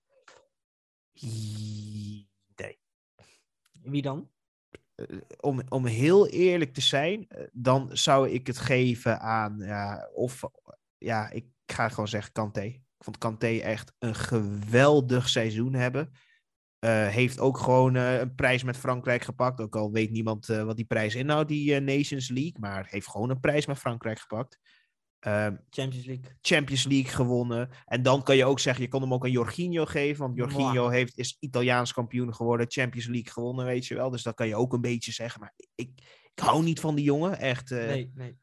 nee. Wie dan? Uh, om, om heel eerlijk te zijn, dan zou ik het geven aan, ja, of, ja, ik ga gewoon zeggen Kanté. Ik vond Kanté echt een geweldig seizoen hebben. Uh, heeft ook gewoon uh, een prijs met Frankrijk gepakt. Ook al weet niemand uh, wat die prijs inhoudt, die Nations League. Maar heeft gewoon een prijs met Frankrijk gepakt. Ehm, Champions League. Champions League gewonnen. En dan kan je ook zeggen, je kon hem ook aan Jorginho geven. Want Jorginho wow. heeft, is Italiaans kampioen geworden. Champions League gewonnen, weet je wel. Dus dat kan je ook een beetje zeggen. Maar ik, ik hou niet van die jongen. Echt. nee, nee.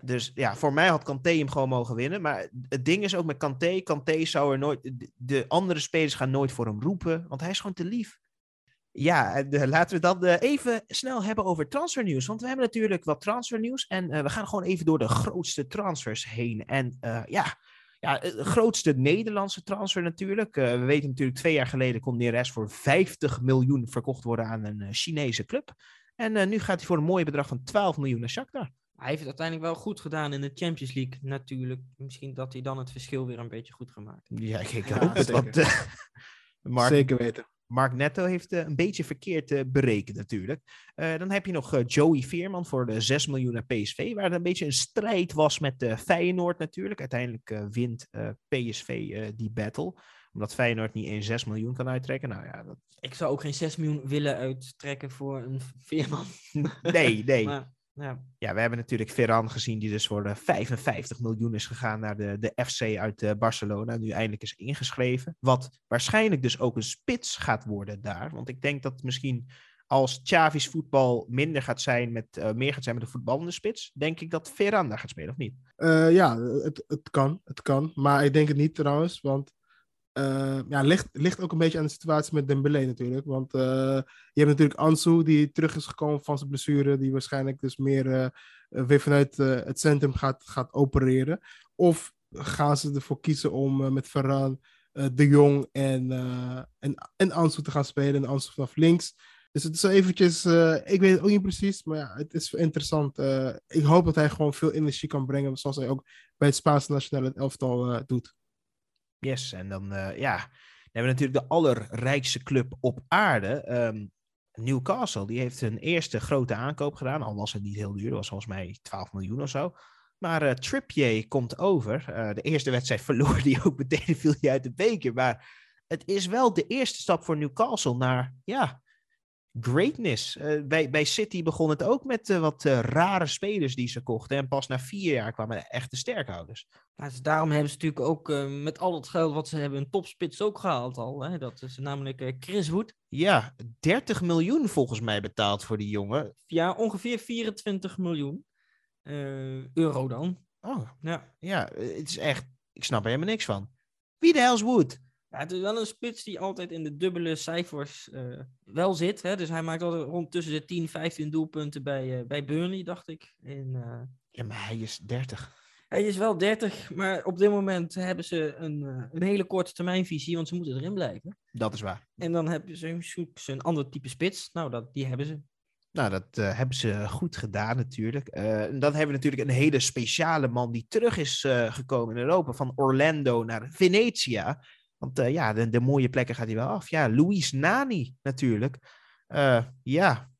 Dus ja, voor mij had Kanté hem gewoon mogen winnen. Maar het ding is ook met Kanté. Kanté zou er nooit... De andere spelers gaan nooit voor hem roepen. Want hij is gewoon te lief. Ja, de, laten we dan uh, even snel hebben over transfernieuws. Want we hebben natuurlijk wat transfernieuws. En uh, we gaan gewoon even door de grootste transfers heen. En ja, ja, grootste Nederlandse transfer natuurlijk. we weten natuurlijk, twee jaar geleden kon Neres voor 50 miljoen verkocht worden aan een Chinese club. En nu gaat hij voor een mooi bedrag van 12 miljoen naar Shakhtar. Hij heeft het uiteindelijk wel goed gedaan in de Champions League, natuurlijk. Misschien dat hij dan het verschil weer een beetje goed gemaakt heeft. Ja, ik hoop ja, het. Want, uh, [LAUGHS] Mark, zeker weten. Mark Netto heeft uh, een beetje verkeerd uh, berekend natuurlijk. dan heb je nog Joey Veerman voor de 6 miljoen naar PSV, waar het een beetje een strijd was met Feyenoord natuurlijk. Uiteindelijk wint PSV die battle omdat Feyenoord niet eens 6 miljoen kan uittrekken. Nou ja, dat... Ik zou ook geen 6 miljoen willen uittrekken voor een Veerman. nee, nee. [LAUGHS] maar... Ja. ja, we hebben natuurlijk Ferran gezien, die dus voor de 55 miljoen is gegaan naar de, de FC uit uh, Barcelona. Nu eindelijk is ingeschreven. Wat waarschijnlijk dus ook een spits gaat worden daar. Want ik denk dat misschien als Xavi's voetbal minder gaat zijn met, uh, meer gaat zijn met de voetballende spits, denk ik dat Ferran daar gaat spelen, of niet? Uh, ja, het, het kan. Het kan. Maar ik denk het niet trouwens, want uh, ja, ligt, ligt ook een beetje aan de situatie met Dembélé natuurlijk. Want uh, je hebt natuurlijk Ansu, die terug is gekomen van zijn blessure. Die waarschijnlijk dus meer uh, weer vanuit het centrum gaat, gaat opereren. Of gaan ze ervoor kiezen om met Ferran, De Jong en, en, en Ansu te gaan spelen. En Ansu vanaf links. Dus het is eventjes, ik weet het ook niet precies, maar ja, het is interessant. ik hoop dat hij gewoon veel energie kan brengen, zoals hij ook bij het Spaanse nationale elftal doet. Yes, en dan, uh, ja, dan hebben we natuurlijk de allerrijkste club op aarde. Um, Newcastle, die heeft een eerste grote aankoop gedaan. Al was het niet heel duur, dat was volgens mij 12 miljoen of zo. Maar uh, Trippier komt over. Uh, de eerste wedstrijd [LAUGHS] verloor hij ook meteen, viel hij uit de beker. Maar het is wel de eerste stap voor Newcastle naar, ja, greatness. Uh, bij, bij City begon het ook met uh, wat uh, rare spelers die ze kochten. En pas na vier jaar kwamen echte sterkhouders. Nou, dus daarom hebben ze natuurlijk ook met al het geld wat ze hebben een topspits ook gehaald al. Hè? Dat is namelijk Chris Wood. Ja, 30 miljoen volgens mij betaald voor die jongen. Ja, ongeveer 24 miljoen euro dan. Oh, ja. ja, het is echt, ik snap er helemaal niks van. Wie de hell is Wood? Ja, het is wel een spits die altijd in de dubbele cijfers uh, wel zit. Hè? Dus hij maakt altijd rond tussen de 10, 15 doelpunten bij, uh, bij Burnley, dacht ik. En, uh... Ja, maar hij is 30. Hij is wel 30, maar op dit moment hebben ze een, een hele korte termijnvisie, want ze moeten erin blijven. Dat is waar. En dan hebben ze, ze een ander type spits. Nou, dat, die hebben ze. Nou, dat uh, hebben ze goed gedaan natuurlijk. Uh, en dan hebben we natuurlijk een hele speciale man die terug is gekomen in Europa. Van Orlando naar Venetia. Want ja, de, de, mooie plekken gaat hij wel af. Ja, Luis Nani natuurlijk. ja.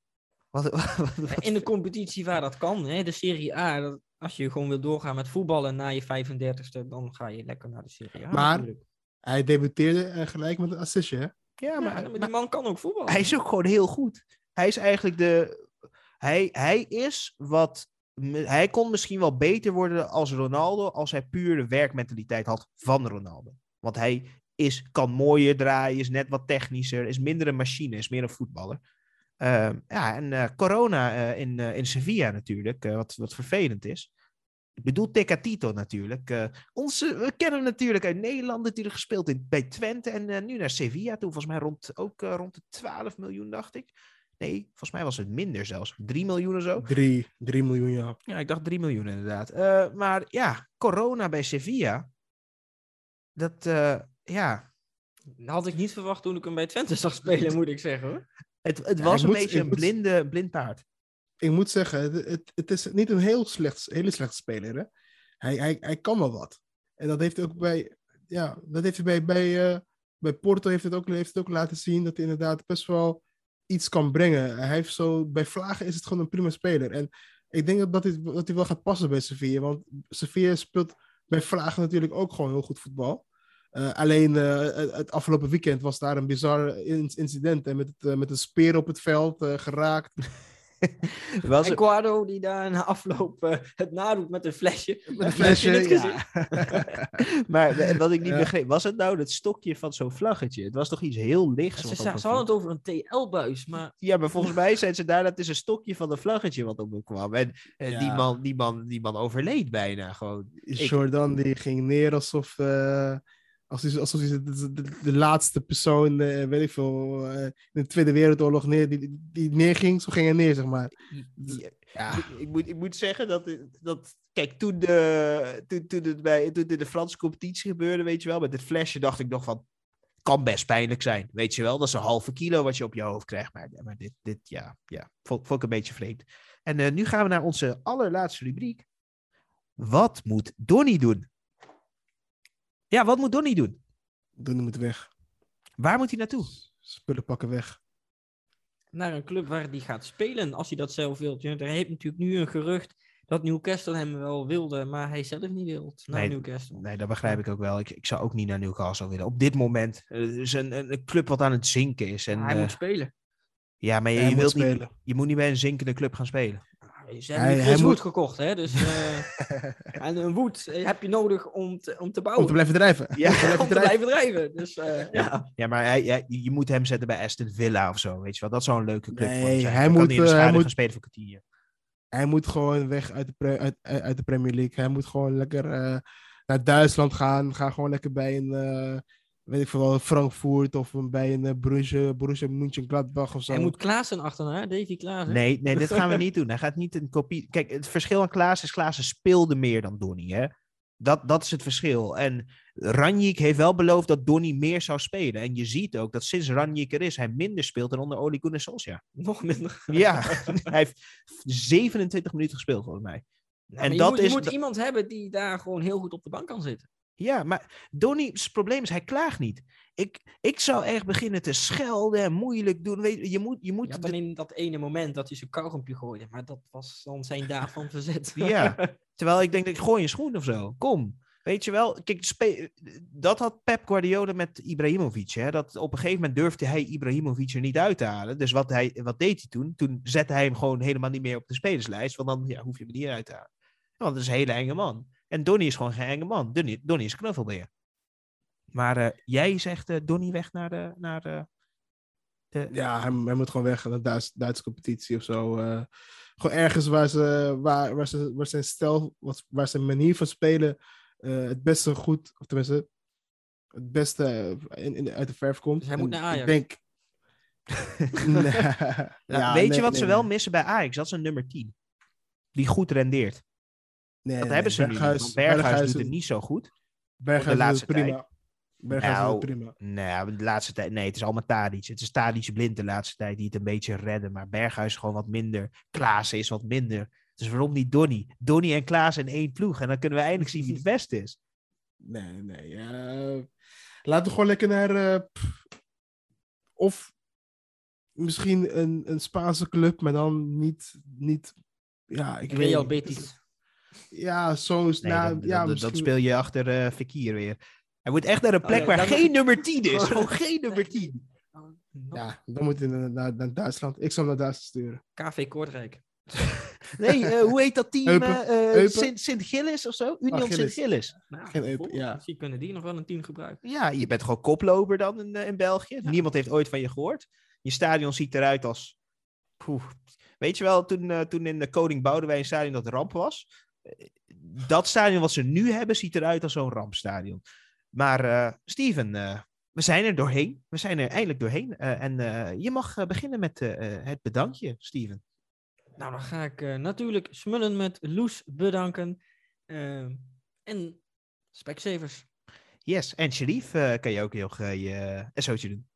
Wat, [LAUGHS] wat, wat, in de competitie waar dat kan, hè, de Serie A, dat, als je gewoon wil doorgaan met voetballen na je 35ste, dan ga je lekker naar de Serie A. Maar natuurlijk. hij debuteerde gelijk met een assistje, hè? Ja, maar, ja, maar die man kan ook voetballen. Hij is ook gewoon heel goed. Hij is eigenlijk de. Hij, hij is wat. Hij kon misschien wel beter worden als Ronaldo. als hij puur de werkmentaliteit had van Ronaldo. Want hij is, kan mooier draaien, is net wat technischer, is minder een machine, is meer een voetballer. Uh, ja, en uh, corona uh, in, in Sevilla natuurlijk, wat, wat vervelend is. Ik bedoel Tecatito natuurlijk. onze, we kennen hem natuurlijk uit Nederland, natuurlijk gespeeld in, bij Twente en nu naar Sevilla toe. Volgens mij rond, ook rond de 12 miljoen, dacht ik. Nee, volgens mij was het minder zelfs. 3 miljoen of zo. 3, 3 miljoen, ja. Ja, ik dacht 3 miljoen inderdaad. maar ja, corona bij Sevilla. Dat, ja. Had ik niet verwacht toen ik hem bij Twente zag spelen, moet ik zeggen hoor. Het, het was een beetje een blinde, blind paard. Ik moet zeggen, het, het, het, is niet een heel slecht, hele slechte speler. Hè? Hij, hij, hij kan wel wat. En dat heeft hij ook bij, ja, dat heeft hij bij, bij, uh, bij Porto heeft het, ook, heeft het ook laten zien dat hij inderdaad best wel iets kan brengen. Hij heeft zo, bij Vlagen is het gewoon een prima speler. En ik denk dat hij, dat hij wel gaat passen bij Sevilla. Want Sevilla speelt bij Vlagen natuurlijk ook gewoon heel goed voetbal. Uh, alleen uh, het afgelopen weekend was daar een bizar incident. En met, het, uh, met een speer op het veld geraakt. [LAUGHS] was en Guardo die daar na afloop het nadoet met een flesje. Met een flesje, ja. [LAUGHS] maar wat ik niet ja. begreep, was het nou het stokje van zo'n vlaggetje? Het was toch iets heel lichts? Ja, ze, ze hadden het over een TL-buis, maar... Ja, maar volgens mij zijn ze daar, dat is een stokje van een vlaggetje wat op me kwam. En, die, man, die, man, die man overleed bijna gewoon. Jordan die ging neer alsof als alsof hij de, de, de laatste persoon, uh, weet ik veel, uh, in de Tweede Wereldoorlog neer, die, die neerging, zo ging hij neer, zeg maar. Ja. Ik, ik, moet, ik moet zeggen dat, dat kijk, toen, de, toen, toen, het bij, toen de, de Franse competitie gebeurde, weet je wel, met het flesje dacht ik nog van, kan best pijnlijk zijn, weet je wel. Dat is een halve kilo wat je op je hoofd krijgt, maar, maar dit, dit ja, ja vond, vond ik een beetje vreemd. En uh, nu gaan we naar onze allerlaatste rubriek. Wat moet Donnie doen? Ja, wat moet Donny doen? Donny moet weg. Waar moet hij naartoe? Spullen pakken weg. Naar een club waar hij gaat spelen, als hij dat zelf wil. Er heeft natuurlijk nu een gerucht dat Newcastle hem wel wilde, maar hij zelf niet wil naar nee, Newcastle. Nee, dat begrijp ik ook wel. Ik, ik zou ook niet naar Newcastle willen. Op dit moment. Het is een, een club wat aan het zinken is. En, hij uh, moet spelen. Ja, maar je, je wilt niet, je moet niet bij een zinkende club gaan spelen. Ze hebben hij, hij moet... gekocht, hè? Dus, uh, [LAUGHS] en een Wood heb je nodig om te, om te bouwen. Om te blijven drijven. Ja, [LAUGHS] om te blijven, om te blijven drijven. Dus, uh, ja. ja, maar hij, hij, je moet hem zetten bij Aston Villa of zo, weet je wel. Dat zou een leuke club nee, voor hem zijn. Hij moet, uh, hij moet, gaan spelen voor kwartier. Hij moet gewoon weg uit de, uit, uit de Premier League. Hij moet gewoon lekker naar Duitsland gaan. Ga gewoon lekker bij een weet ik veel, Frankfurt of bij een uh, Borussia, Borussia Mönchengladbach of zo. Hij moet Klaassen achterna, Davy Klaassen. Nee, nee, dit gaan we [LAUGHS] niet doen. Hij gaat niet een kopie... Kijk, het verschil aan Klaassen is Klaassen speelde meer dan Donny, hè. Dat, dat is het verschil. En Ranjik heeft wel beloofd dat Donny meer zou spelen. En je ziet ook dat sinds Ranjik er is, hij minder speelt dan onder Ole Gunnar Solskjaer. Nog minder? Ja, [LAUGHS] hij heeft 27 minuten gespeeld volgens mij. Nou, en dat je moet, is je moet iemand hebben die daar gewoon heel goed op de bank kan zitten. Ja, maar Donny's probleem is, hij klaagt niet. Ik, ik zou echt beginnen te schelden en moeilijk doen. Weet, je moet, je moet ja, dan in dat ene moment dat hij zijn kauwgompje gooide. Maar dat was dan zijn daad van verzet. [LAUGHS] ja, [LAUGHS] terwijl ik denk, ik gooi een schoen of zo. Kom. Weet je wel, kijk, dat had Pep Guardiola met Ibrahimovic. Hè? Dat op een gegeven moment durfde hij Ibrahimovic er niet uit te halen. Dus wat, hij, wat deed hij toen? Toen zette hij hem gewoon helemaal niet meer op de spelerslijst. Want dan ja, hoef je hem niet uit te halen. Want dat is een hele enge man. En Donny is gewoon geen enge man. Donny, Donny is een knuffelbeer. Maar uh, jij zegt uh, Donny weg naar de... Naar de, de... Ja, hij, hij, moet gewoon weg naar de Duits, Duitse competitie of zo. Uh, gewoon ergens waar, ze, waar, waar, ze, waar zijn stijl, wat, waar zijn manier van spelen het beste goed, of tenminste, het beste in, in, uit de verf komt. Dus hij moet naar Ajax. Ik denk... [LAUGHS] nee. ja, weet nee, je wat nee, ze wel missen bij Ajax? Dat is een nummer 10. Die goed rendeert. Nee, Dat nee, hebben ze nu. niet, Berghuis, want Berghuis, Berghuis doet het niet zo goed. Berghuis de doet het prima. Berghuis doet Nou, het prima. Nee, de laatste tijd. Nee, het is allemaal Tadic. Het is Tadic blind de laatste tijd die het een beetje redden. Maar Berghuis is gewoon wat minder. Klaassen is wat minder. Dus waarom niet Donny? Donny en Klaas in één ploeg. En dan kunnen we eindelijk zien wie het beste is. Nee, nee. eh, laten we gewoon lekker naar. eh, of misschien een, een Spaanse club, maar dan niet. niet ja, ik weet Real niet. Betis. Ja, zo. Nee, nou, dat, ja, dat, dat misschien- speel je achter eh Fekir weer. Hij moet echt naar een plek ja, waar geen nummer 10 is. Gewoon geen nummer 10. Ja, dan moet je naar, naar, naar Duitsland. Ik zou hem naar Duitsland sturen. KV Kortrijk. [LAUGHS] Nee, eh, hoe heet dat team? Eupen. eh, Sint-Gillis of zo? Union Gillis. Sint-Gillis. Nou, Geen eupen, volgens- ja. Misschien kunnen die nog wel een team gebruiken. Ja, je bent gewoon koploper dan in, in België. Niemand heeft ooit van je gehoord. Je stadion ziet eruit als... Poeh. Weet je wel, toen, toen in de Koning Boudewijn stadion dat ramp was... eh, Dat stadion wat ze nu hebben, ziet eruit als zo'n rampstadion. Maar eh, Steven, eh, we zijn er doorheen. We zijn er eindelijk doorheen. Eh, en eh, je mag beginnen met het bedankje, Steven. Nou, dan ga ik eh, natuurlijk smullen met Loes bedanken. en Specsavers. Yes, en Sharif, eh, kan je ook heel graag je SO'tje doen.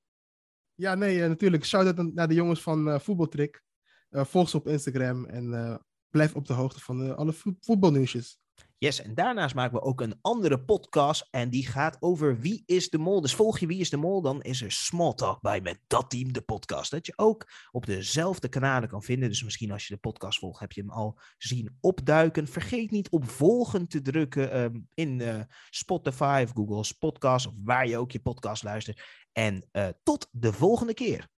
Ja, nee, natuurlijk. Shout-out naar de jongens van eh Voetbaltrick. Eh, volg ze op Instagram en eh, blijf op de hoogte van eh, alle vo- voetbalnieuwsjes. Yes, en daarnaast maken we ook een andere podcast. En die gaat over Wie is de Mol. Dus volg je Wie is de Mol, dan is er Small Talk bij met dat team, de podcast. Dat je ook op dezelfde kanalen kan vinden. Dus misschien als je de podcast volgt, heb je hem al zien opduiken. Vergeet niet op volgen te drukken ehm, in eh, Spotify of Google's podcast. Of waar je ook je podcast luistert. En eh, tot de volgende keer.